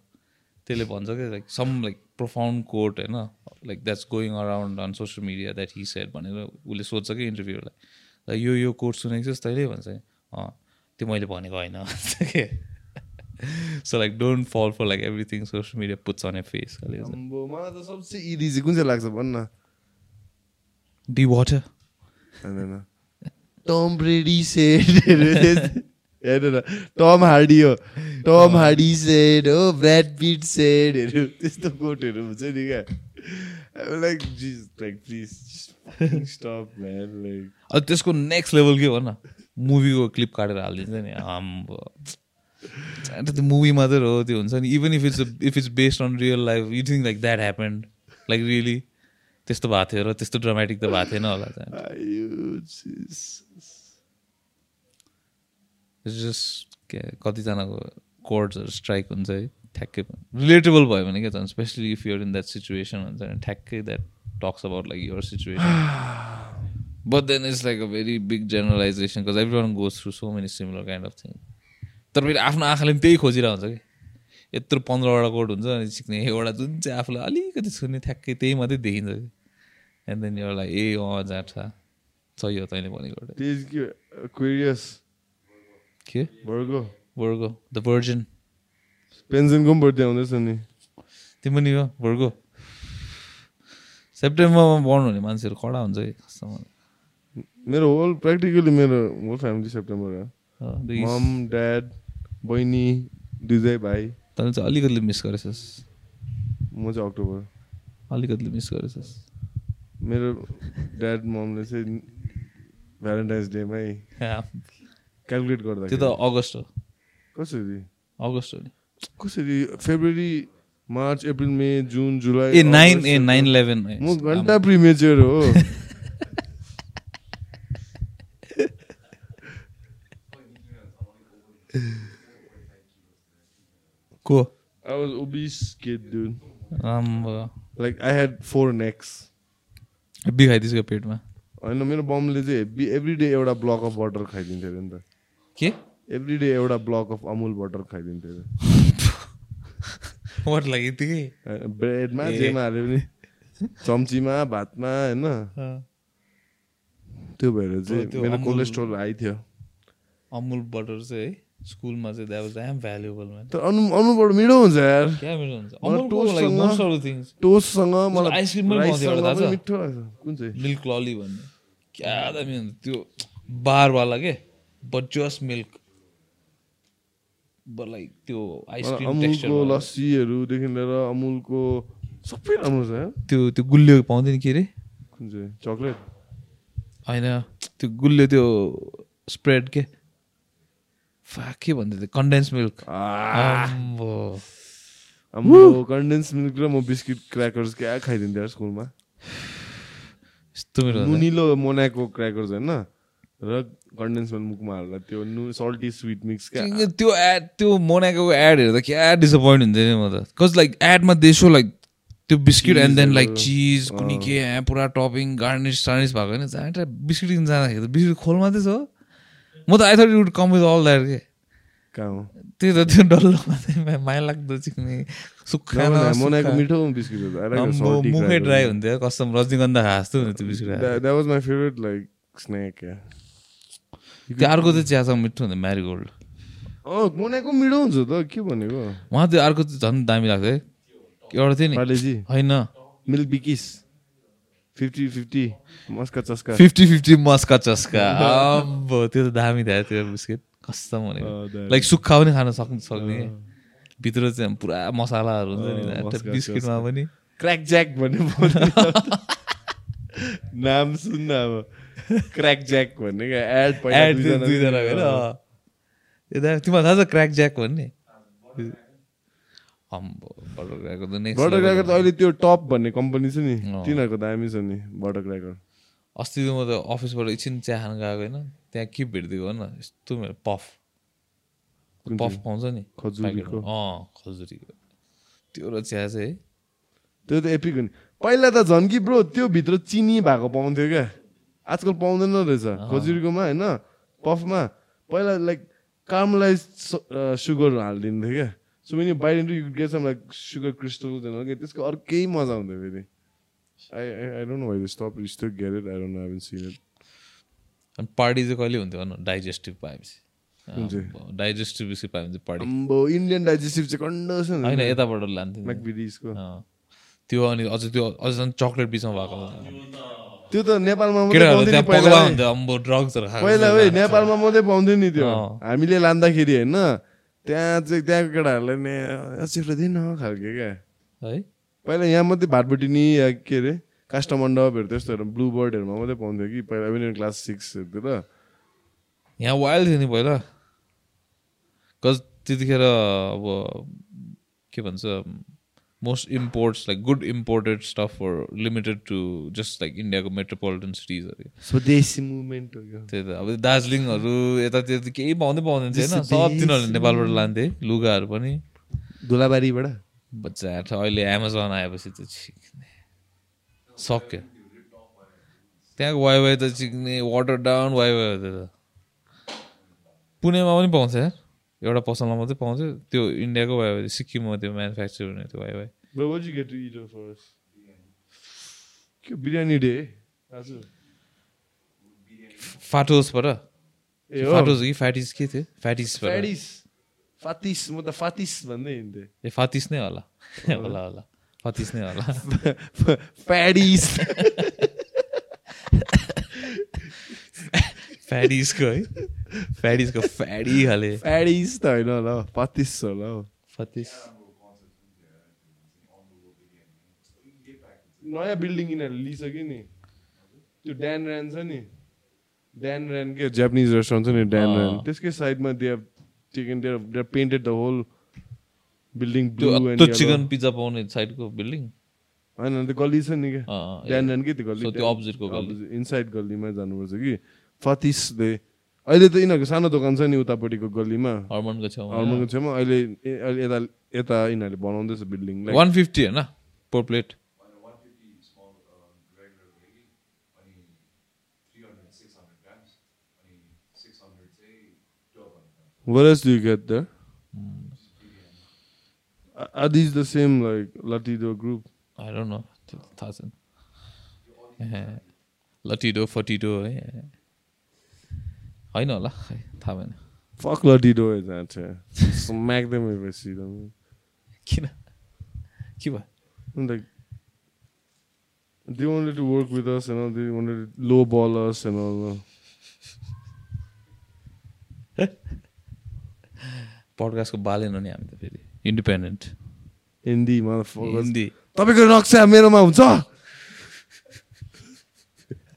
त्यसले भन्छ क्या like some like profound quote होइन? Like that's going around on social media that he said भनेर उसले सोध्छ कि इन्टरभ्यूलाई र यो यो कोर्स सुनेको छस् तैँले? भन्छ। अँ त्यो मैले भनेको होइन। भन्छ के। So like don't fall for like everything social media puts on a face मलाई त सबसे इजी चाहिँ कुन चाहिँ लाग्छ भन्न? Be water Tom Brady said हेर न टम हार्डी हो टम हार्डी सेड हो ब्राड पिट सेडहरू त्यस्तो कोटहरू हुन्छ नि क्या like like please stop man like अब त्यसको नेक्स्ट लेभल के भन मुभीको क्लिप काटेर हालिदिन्छ नि आम्बो त्यो मुभी मात्रै हो त्यो हुन्छ नि even if it's if it's based on real life you think like that happened like really त्यस्तो भएको थियो र त्यस्तो ड्रामेटिक त भएको थिएन होला जस्ट के कतिजनाको कोर्ड्सहरू स्ट्राइक हुन्छ है ठ्याक्कै रिलेटेबल भयो भने के त specially if you're in that situation हुन्छ भने ठ्याक्कै that talks about like your situation but then it's like a very big generalization because everyone goes through so many similar kind of thing तर फेरि आफ्नो आँखाले पनि त्यही खोजिरहेको हुन्छ कि। यत्रो पन्ध्रवटा कोड हुन्छ अनि सिक्ने एउटा जुन चाहिँ आफूलाई अलिकति छुने ठ्याक्कै त्यही मात्रै देखिन्छ कि। एन्ड देन एउटा ए अँ जाँट छ सही हो तैँले भनेको एउटा। के वर्गो वर्गो द भर्जन पेन्सनको पनि बर्थडे आउँदैछ नि तिमी पनि हो वर्गो सेप्टेम्बरमा बर्न हुने मान्छेहरू कडा हुन्छ है। मेरो होल प्र्याक्टिकली मेरो होल फ्यामिली सेप्टेम्बर हो मम ड्याड बहिनी दुईजै भाइ तैँले चाहिँ अलिकति मिस गरेछस् म चाहिँ अक्टोबर अलिकति मिस गरेछस् मेरो ड्याड ममले चाहिँ भ्यालेन्टाइन्स डेमै क्यालकुलेट त्यो गर्दा त अगस्त हो। कसरी अगस्त हो नि। कसरी February March April May June July uh nine uh nine eleven म घन्टा प्रिमेच्योर हो। को? I was obese kid, dude. आम्बो। Like I had four necks. Heavy खाइदिएको पेटमा। होइन मेरो बमले चाहिँ हेभी एभ्री डे एउटा ब्लक अफ बटर खाइदिन्थ्यो अरे नि त। के? एभ्री डे एउटा ब्लक अफ अमुल बटर खाइदिन्थ्यो अरे वाट लाग्यो यतिकै ब्रेडमा। जेमा हाल्यो भने चम्चीमा भातमा होइन? त्यो भएर चाहिँ मेरो कोलेस्ट्रोल हाई थियो। अमुल बटर चाहिँ है स्कुलमा चाहिँ that was um valuable man तर अनु अमुलबाट मिठो हुन्छ यार। क्या मिठो हुन्छ? थिङ्स टोस्टसँग मलाई आइसक्रिम? मिठो लाग्छ। कुन चाहिँ? मिल्क लली भन्ने। क्या दामी हुन्छ त्यो। बारवाला के but just milk but like त्यो आइसक्रिम अमुलको लस्सीहरूदेखि लिएर अमुलको सबै राम्रो छ त्यो त्यो गुलियो पाउँदैन के अरे? कुन चाहिँ? चक्लेट? होइन त्यो गुलियो त्यो स्प्रेड के? फा के भन्दै थियो? कन्डेन्स मिल्क कन्डेन्स मिल्क र म बिस्किट क्र्याकर्स क्या खाइदिन्थेँ स्कुलमा यस्तो। नुनिलो मोनाको क्र्याकर्स होइन? र कन्डेन्स मिल्क मुखमा हाल्दा त्यो नु सल्टी स्विट मिक्स त्यो- एड त्यो मोनाको एड हेर्दा क्या डिसपोइन्ट हुन्थ्यो नि म त। कज लाइक एडमा देशो लाइक त्यो बिस्किट एन्ड देन लाइक चिज कुनै के पुरा टपिङ गार्निस सार्निस भएको होइन। जहाँ बिस्किट किन जाँदाखेरि त बिस्किट खोल मात्रै छ। म त I thought would come with all that के? कहाँ त्यही त त्यो डल्लो मात्रै माया लाग्दो चिक्ने सुक्खा मोनाको। मिठो बिस्किट मुखै ड्राई हुन्थ्यो कस्तो रजनीगन्धा खा जस्तो हुन्थ्यो त्यो biscuit that was my favourite like snack त्यो अर्को चाहिँ चियासँग मिठो हुन्थ्यो म्यारिगोल्ड अँ मोनाको मिठो हुन्छ त के भनेको? उहाँ त्यो अर्को चाहिँ झन् दामी लाग्थ्यो है। एउटा थियो नि। होइन। Milk Bikis. Fifty fifty Maska Chaska. Fifty fifty मस्का चस्का। अम्बो त्यो त दामी थियो त्यो बिस्किट। कस्तो भनेको। लाइक सुक्खा पनि खान सक्ने। सक्ने भित्र चाहिँ पुरा मसालाहरू हुन्छ नि बिस्किटमा। पनि। क्र्याक ज्याक भन्ने नाम सुन्न अब। क्र्याक ज्याक भन्ने क्या? एड एड दुईजना होइन यता तिमीलाई थाहा छ क्र्याक ज्याक भन्ने? बटर क्र्याकको त नेक्स्ट बटर क्र्याकर त अहिले त्यो टप भन्ने कम्पनी छ नि। तिनीहरूको दामी छ नि बटर क्र्याकर अस्ति त म त अफिसबाट एकछिन चिया खान गएको होइन। त्यहाँ के भेटिदिएको न यस्तो मेरो पफ पफ? पाउँछ नि खजुरीको? प्याकेटमा। अँ खजुरीको। त्यो र चिया चाहिँ त्यो त एपिक हो नि। पहिला त झन् कि ब्रो त्यो भित्र चिनी भएको पाउँथ्यो क्या। आजकल पाउँदैन रहेछ। खजुरीकोमा होइन? पफमा। पहिला लाइक कार्मलाइज सुगर हालिदिन्थ्यो क्या। सो मेनी बाहिर you get some like sugar crystal के त्यसको अर्कै मजा हुन्थ्यो फेरि। I I don't know why stop still get it I don't know seen it अनि पार्टी चाहिँ कहिले हुन्थ्यो भन डाइजेस्टिभ पाएपछि डाइजेस्टिभ पायो भने चाहिँ पार्टी इन्डियन डाइजेस्टिभ चाहिँ कन्डसन होइन यताबाट लान्थ्यो। त्यो अनि अझ त्यो अझ झन् चक्लेट बिचमा भएको त्यो त नेपालमा पहिला। नेपालमा मात्रै पाउँथ्यो नि त्यो। हामीले लाँदाखेरि होइन त्यहाँ चाहिँ त्यहाँको केटाहरूलाई नि दिन खालके क्या। है? पहिला यहाँ मात्रै भाटबुटिनी या के अरे काष्ठमण्डपहरू त्यस्तोहरू ब्लु बर्डहरूमा मात्रै पाउँथ्यो कि पहिला पनि क्लास सिक्सहरूतिर यहाँ वाइल्ड थियो नि पहिला। कज त्यतिखेर अब के भन्छ most imports like good imported stuff for limited to just like इन्डियाको मेट्रोपोलिटन सिटिजहरू स्वदेशी मुभमेन्ट हो त्यही त. अब दार्जिलिङहरू यतातिर त केही पाउँदै पाउँदैन थियो होइन। सब तिनीहरूले नेपालबाट लान्थे लुगाहरू पनि। धुलाबारीबाट? बच्चा अहिले एमाजोन आएपछि त छिक्ने सक्यो। त्यहाँको वाइवाई त चिक्ने वाटर डाउन वाइवाई हो त्यो त। पुणेमा पनि पाउँछ यार। एउटा पसलमा मात्रै पाउँछ। त्यो इन्डियाको वाइवाई सिक्किममा त्यो म्यानुफ्याक्चर हुने त्यो Wai Wai But what did you get to eat for us? के बिरयानी डे हजुर फाटोसबाट ए फाटोस कि फ्याटिस के थियो फ्याटिसबाट फ्याटिस फातिस म त फातिस भन्दै हिँड्थेँ ए फातिस नै होला होला होला फातिस नै होला फ्याडिस फ्याडिसको है। फ्याडिसको फ्याडी खाले फ्याडिस त होइन होला फातिस होला हौ फातिस नयाँ बिल्डिङ यिनीहरूले लिइसक्यो नि। त्यो ड्यान ऱ्यान छ नि। ड्यान ऱ्यान के जापानिज रेस्टुरेन्ट छ नि ड्यान ऱ्यान। त्यसकै साइडमा they have taken they they painted the whole building त्यो चिकन पिज्जा पाउने साइडको बिल्डिङ? होइन त्यो गल्ली छ नि क्या। ड्यान ऱ्यान के त्यो So त्यो opposite को गल्ली। इनसाइड गल्लीमा जानुपर्छ कि। फतिसले अहिले त यिनीहरूको सानो दोकान छ नि उतापट्टिको गल्लीमा। हर्मोनको छेउमा हर्मोनको छेउमा। अहिले यता यता यिनीहरूले बनाउँदैछ बिल्डिङ। वान फिफ्टी होइन? Per plate What else do you get there? Are- Are these the same like Latido group? Latido फटिडो है होइन होला खै थाहा भएन Fuck Latido is that. Smack them if I see them. किन के भयो And like they wanted to work with us and all. They wanted to lowball us and all. पडकास्टको Balen नि हामी त फेरि। Independent motherfuckers. हिन्दी। तपाईँको नक्सा मेरोमा हुन्छ?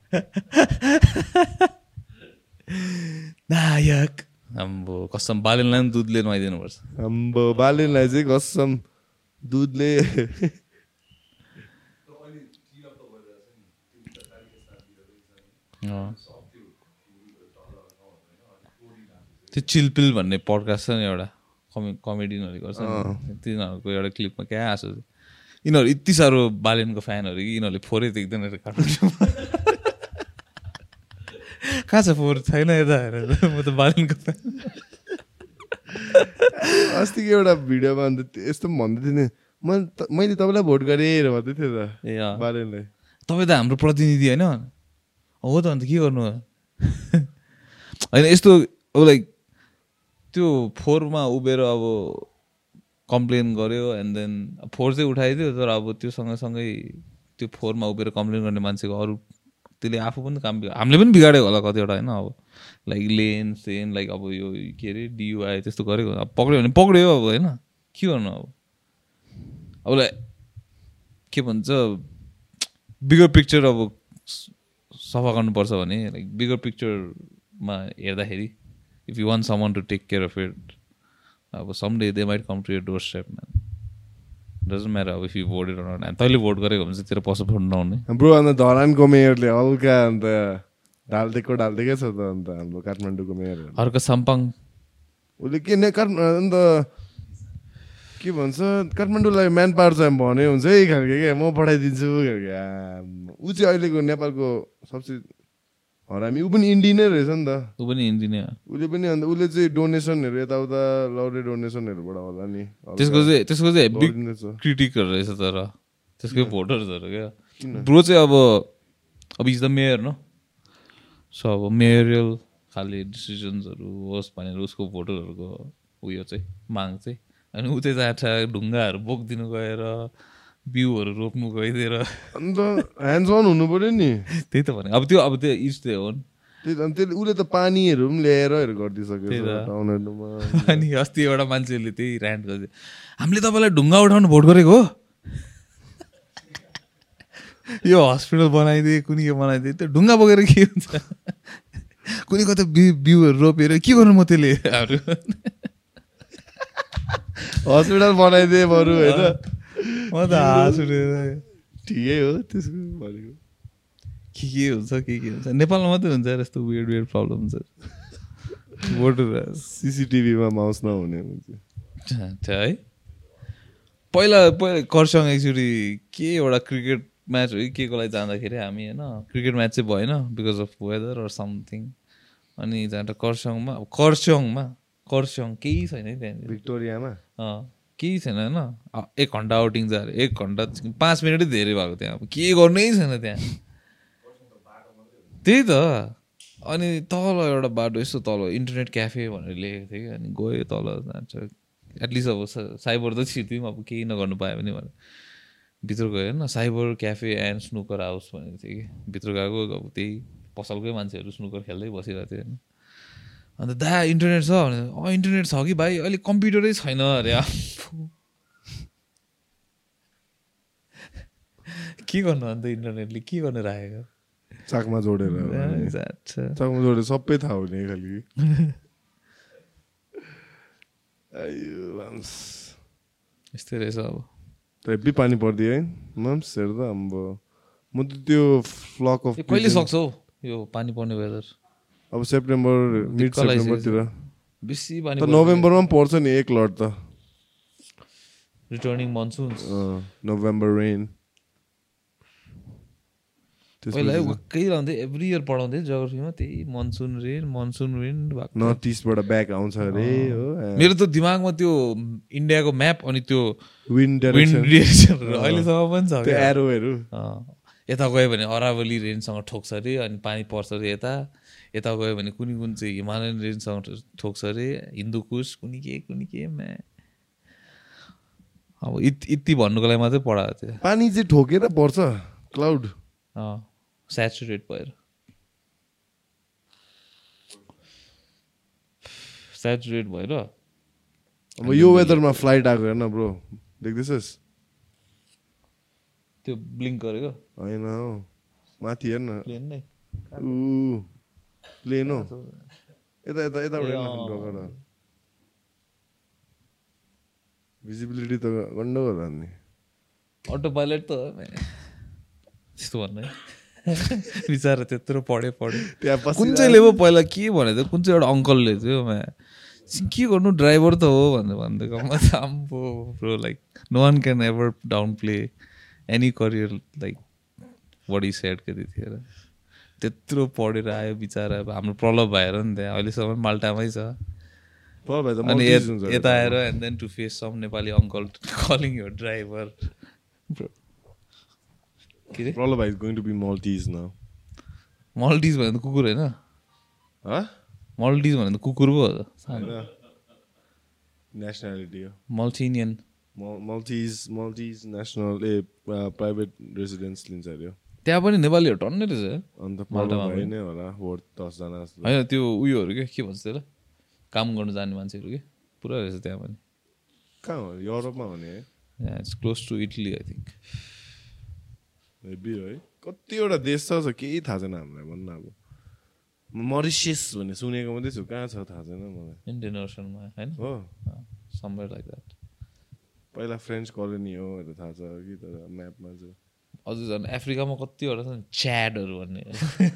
नायक। आम्बो कसम बालेनलाई पनि दुधले नुहाइदिनु पर्छ हाम्रो बालेनलाई चाहिँ कसम दुधले अँ। त्यो चिलपिल भन्ने पडकास्ट छ नि एउटा कमे कमेडियनहरूले गर्छ तिनीहरूको एउटा क्लिपमा क्या हाँसो यिनीहरू यति साह्रो बालेनको फ्यानहरू कि यिनीहरूले फोरै देख्दैन रहेछ काठमाडौँमा कहाँ छ फोहोर छैन यता हेरेर म त बालेनको फ्यान अस्तिको एउटा भिडियोमा अन्त यस्तो पनि भन्दै थियो नि मैले तपाईँलाई भोट गरेँ र भन्दै थियो त ए। बालेनलाई तपाईँ त हाम्रो प्रतिनिधि होइन। हो त अन्त के गर्नु? होइन यस्तो लाइक त्यो फोहोरमा उभिएर अब कम्प्लेन गर्यो एन्ड देन फोहोर चाहिँ उठाइदियो तर अब त्यो सँगसँगै त्यो फोहोरमा उभिएर कम्प्लेन गर्ने मान्छेको अरू त्यसले आफू पनि काम हामीले पनि बिगाडेको होला कतिवटा होइन अब। लाइक लेन सेन लाइक अब यो के अरे डियुआई त्यस्तो गरेको। अब पक्रियो भने पक्रियो अब होइन? के गर्नु अब? अब लाइक के भन्छ बिगर पिक्चर अब सफा गर्नुपर्छ भने लाइक बिगर पिक्चरमा हेर्दाखेरि if you want someone to take care of it अब some day they might come to your doorstep man doesn't matter अब इफ यु भोटेड अन तैँले भोट गरेको भने चाहिँ तेरो पसल फोट नहुने ब्रो अन्त धरानको मेयरले हल्का अन्त ढालिदिएको ढालिदिएकै छ त अन्त हाम्रो काठमाडौँको मेयर अर्को साम्पाङ उसले के नै काठ अन्त के भन्छ काठमाडौँलाई म्यान पावर चाहिँ भने हुन्छ है खालके क्या म पठाइदिन्छु खालके। ऊ चाहिँ अहिलेको नेपालको सबसे हरामी ऊ पनि इन्डी नै रहेछ नि त ऊ पनि इन्जिनियर उसले पनि अन्त उसले चाहिँ डोनेसनहरू यताउता लौरे डोनेसनहरूबाट होला नि त्यसको चाहिँ त्यसको चाहिँ बिग। क्रिटिकहरू रहेछ तर त्यसकै भोटर्सहरू क्या? ब्रो चाहिँ अब अब इज द मेयर न सो अब मेरियल खाले डिसिजन्सहरू होस् भनेर उसको भोटरहरूको उयो चाहिँ माग चाहिँ अनि ऊ चाहिँ जान्छ ढुङ्गाहरू बोकिदिनु गएर बिउहरू रोप्नु गइदिएर। अन्त ह्यान्ड्स अन हुनु पऱ्यो नि। त्यही त भने। अब त्यो अब त्यो हो नि। त्यही त अनि त्यसले उसले त पानीहरू पनि ल्याएर गरिदिइसक्यो अनि अस्ति एउटा मान्छेले त्यही ऱ्यान्ट गर्दै हामीले तपाईँलाई ढुङ्गा उठाउनु भोट गरेको हो? यो हस्पिटल बनाइदिए कुनै के बनाइदिए त्यो ढुङ्गा बोकेर के हुन्छ? कुनै कता बिउ बिउहरू रोपेर के गर्नु म त्यसले? हस्पिटल बनाइदिए बरु होइन। म त हाँस उठेर ठिकै हो त्यसको भनेको। के के हुन्छ के के हुन्छ? नेपालमा मात्रै हुन्छ यस्तो वेड वेड प्रब्लम छ भोटर सिसिटिभीमा माउस नहुने हुन्छ। है? पहिला पहिला खरसाङ एकचोटि के एउटा क्रिकेट म्याच हो? कि के को लागि जाँदाखेरि हामी होइन? क्रिकेट म्याच चाहिँ भएन because of weather or something अनि जाँदा खरसाङमा अब खरसाङमा खरसाङ केही छैन त्यहाँनिर। भिक्टोरियामा अँ, केही छैन होइन। एक घन्टा आउटिङ जाएर एक घन्टा पाँच मिनटै धेरै भएको त्यहाँ। अब के गर्नै छैन त्यहाँ। त्यही त। अनि तल एउटा बाटो यसो तल इन्टरनेट क्याफे भनेर लेखेको थियो कि। अनि गयो तल जान्छ। एटलिस्ट अब साइबर त छिर्थ्यौँ अब केही नगर्नु पायो भने भनेर। भित्र गयो होइन cyber cafe and snooker house भनेको थियो कि। भित्र गएको अब त्यही पसलकै मान्छेहरू स्नुकर खेल्दै बसिरहेको थियो होइन। अन्त दा इन्टरनेट छ भने अँ इन्टरनेट छ कि भाइ? अहिले कम्प्युटरै छैन अरे। के गर्नु अन्त इन्टरनेटले? के गर्नु राखेको? चाकमा जोडेर चाकमा जोडेर सबै थाहा हुने खालि यस्तै रहेछ अब। हेब्बी पानी परिदियो है माम्स हेर्दा अब। म त त्यो फ्लक अफ कहिले सक्छ हौ यो पानी पर्ने वेदर अब सेप्टेम्बर मिड। सेप्टेम्बरतिर बेसी त नोभेम्बरमा पनि पर्छ नि एक लट त। रिटर्निङ मनसुन नोभेम्बर रेन पहिला वाक्कै लाउँदै एभ्री इयर पढाउँदै जोग्राफीमा त्यही monsoon rain monsoon rain north इस्टबाट back आउँछ अरे हो मेरो त दिमागमा त्यो इन्डियाको म्याप अनि त्यो विन्ड विन्ड डाइरेक्सन डिरेक्सन अहिलेसम्म पनि छ। एरोहरू यता गयो भने अरावली रेन्जसँग ठोक्छ अरे अनि पानी पर्छ अरे यता। यता गयो भने कुनै कुन चाहिँ हिमालयन रेन्जसँग ठोक्छ अरे? हिन्दू कुश कुनै के कुनै के म्या। अब इत यति भन्नुको लागि मात्रै पढाएको थियो। पानी चाहिँ ठोकेर पर्छ क्लाउड सेचुरेट भएर। सेचुरेट भएर। अब यो वेदरमा फ्लाइट आएको हेर्न ब्रो देख्दैछस्? त्यो ब्लिङ्क गरेको। होइन हौ माथि हेर्न। प्लेन हो यता यता यताबाट। ढोका भिजिबिलिटी त गन्डो होला नि अटो पाइलट त हो। त्यस्तो भन्नु है बिचरा त्यत्रो पढ्यो पढ्यो त्यहाँ कुन पछि चाहिँले पो पहिला के भनेको थियो कुन चाहिँ एउटा अङ्कलले थियो के गर्नु ड्राइभर त हो भनेर भनिदिएको म त आम्बो bro like no one can ever downplay any career like body said के त्यतिखेर त्यत्रो पढेर आयो बिचरा अब हाम्रो प्रलभ भएर नि त्यहाँ। अहिलेसम्म माल्टामै छ। अनि यत-। आएर and then to face some Nepali uncle calling यो ड्राइभर के अरे प्रलभ भाइ गोइङ टु बी मल्टिज न मल्टिज भने त कुकुर होइन। ह मल्टिज भने त कुकुर पो नेसनालिटी हो। मल्टिनियन Maltese Maltese national a private residence लिन्छ अरे। त्यहाँ पनि नेपालीहरू टन्नै रहेछ। अन्त माल्टामा। नै होला दसजना होइन त्यो उयोहरू के के भन्छ त्यसलाई? काम गर्नु जाने मान्छेहरू के? पुरा रहेछ त्यहाँ पनि। कहाँ हो? युरोपमा हो नि है? It's close to Italy I think है। कतिवटा देश छ छ केही थाहा छैन हामीलाई भन्न अब। मरिसियस भन्ने सुनेको मात्रै छु कहाँ छ थाहा छैन मलाई। इन्डियन ओसनमा होइन? हो। समवेयर लाइक द्याट पहिला फ्रेन्च कलोनी हो भनेर थाहा छ कि तर म्यापमा चाहिँ अझ झन् अफ्रिकामा कतिवटा छ नि च्याडहरू भन्ने।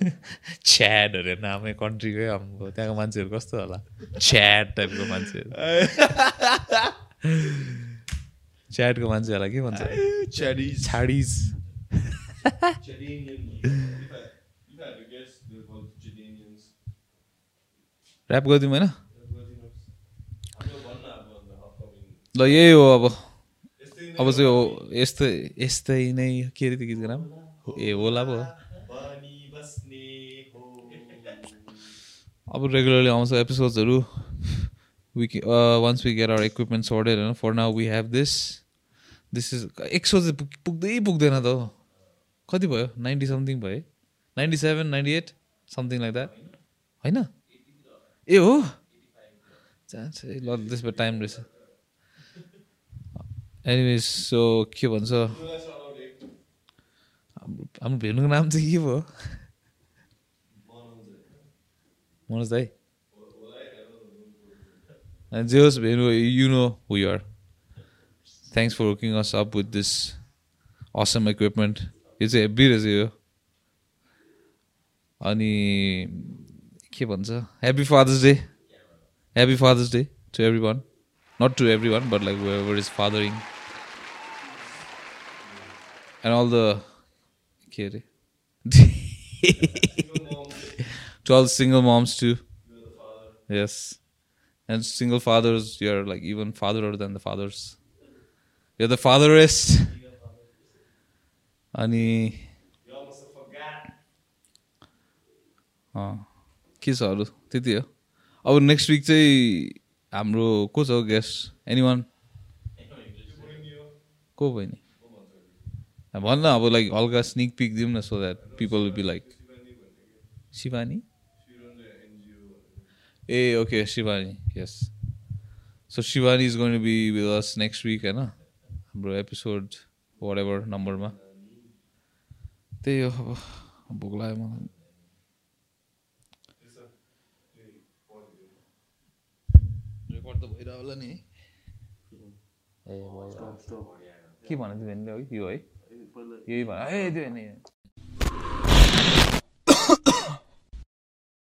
च्याडहरू नामै कन्ट्रीकै हाम्रो। त्यहाँको मान्छेहरू कस्तो होला? च्याड टाइपको मान्छेहरू। च्याडको मान्छेहरूलाई के भन्छ. छाडिज। ऱ्याप गरिदिउँ होइन? ल यही हो अब। अब चाहिँ हो यस्तै यस्तै नै के अरे त्यो गीतको नाम ए होला पो अब रेगुलरली आउँछ एपिसोड्सहरू we once we get our equipment sorted होइन for now we have this this is एक सौ चाहिँ पुग- पुग्दै पुग्दैन त हौ कति भयो नाइन्टी समथिङ भयो है ninety seven ninety eight something like that होइन ए हो है ल त्यसमा टाइम रहेछ एनिवेज सो के भन्छ? हाम्रो भेनुको नाम चाहिँ के भयो? मनोज दाई। जे होस् भेनु you know who you are thanks for working us up with this awesome equipment यो चाहिँ हेब्बी रहेछ यो। अनि के भन्छ? Happy father's day happy father's day to every one not to every one but like where is fathering and all the के अरे to all single moms too. Yes. And single fathers, you're like even father than the fathers. You're the fatherest. अनि अँ, के छ अरू त्यति हो अब नेक्स्ट विक चाहिँ हाम्रो को छ हौ गेस्ट एनी वान को बहिनी भन्न अब लाइक हल्का स्निक पिक दिउँ न so that people will be like Shivani? Uh okay Shivani yes so Shivani is going be with us next week होइन हाम्रो एपिसोड वाट एभर नम्बरमा त्यही हो अब भोक लाग्यो मलाई। रेकर्ड त भइरह होला नि। ए के भन्नु थियो भने यो है। 有一把哎对那个。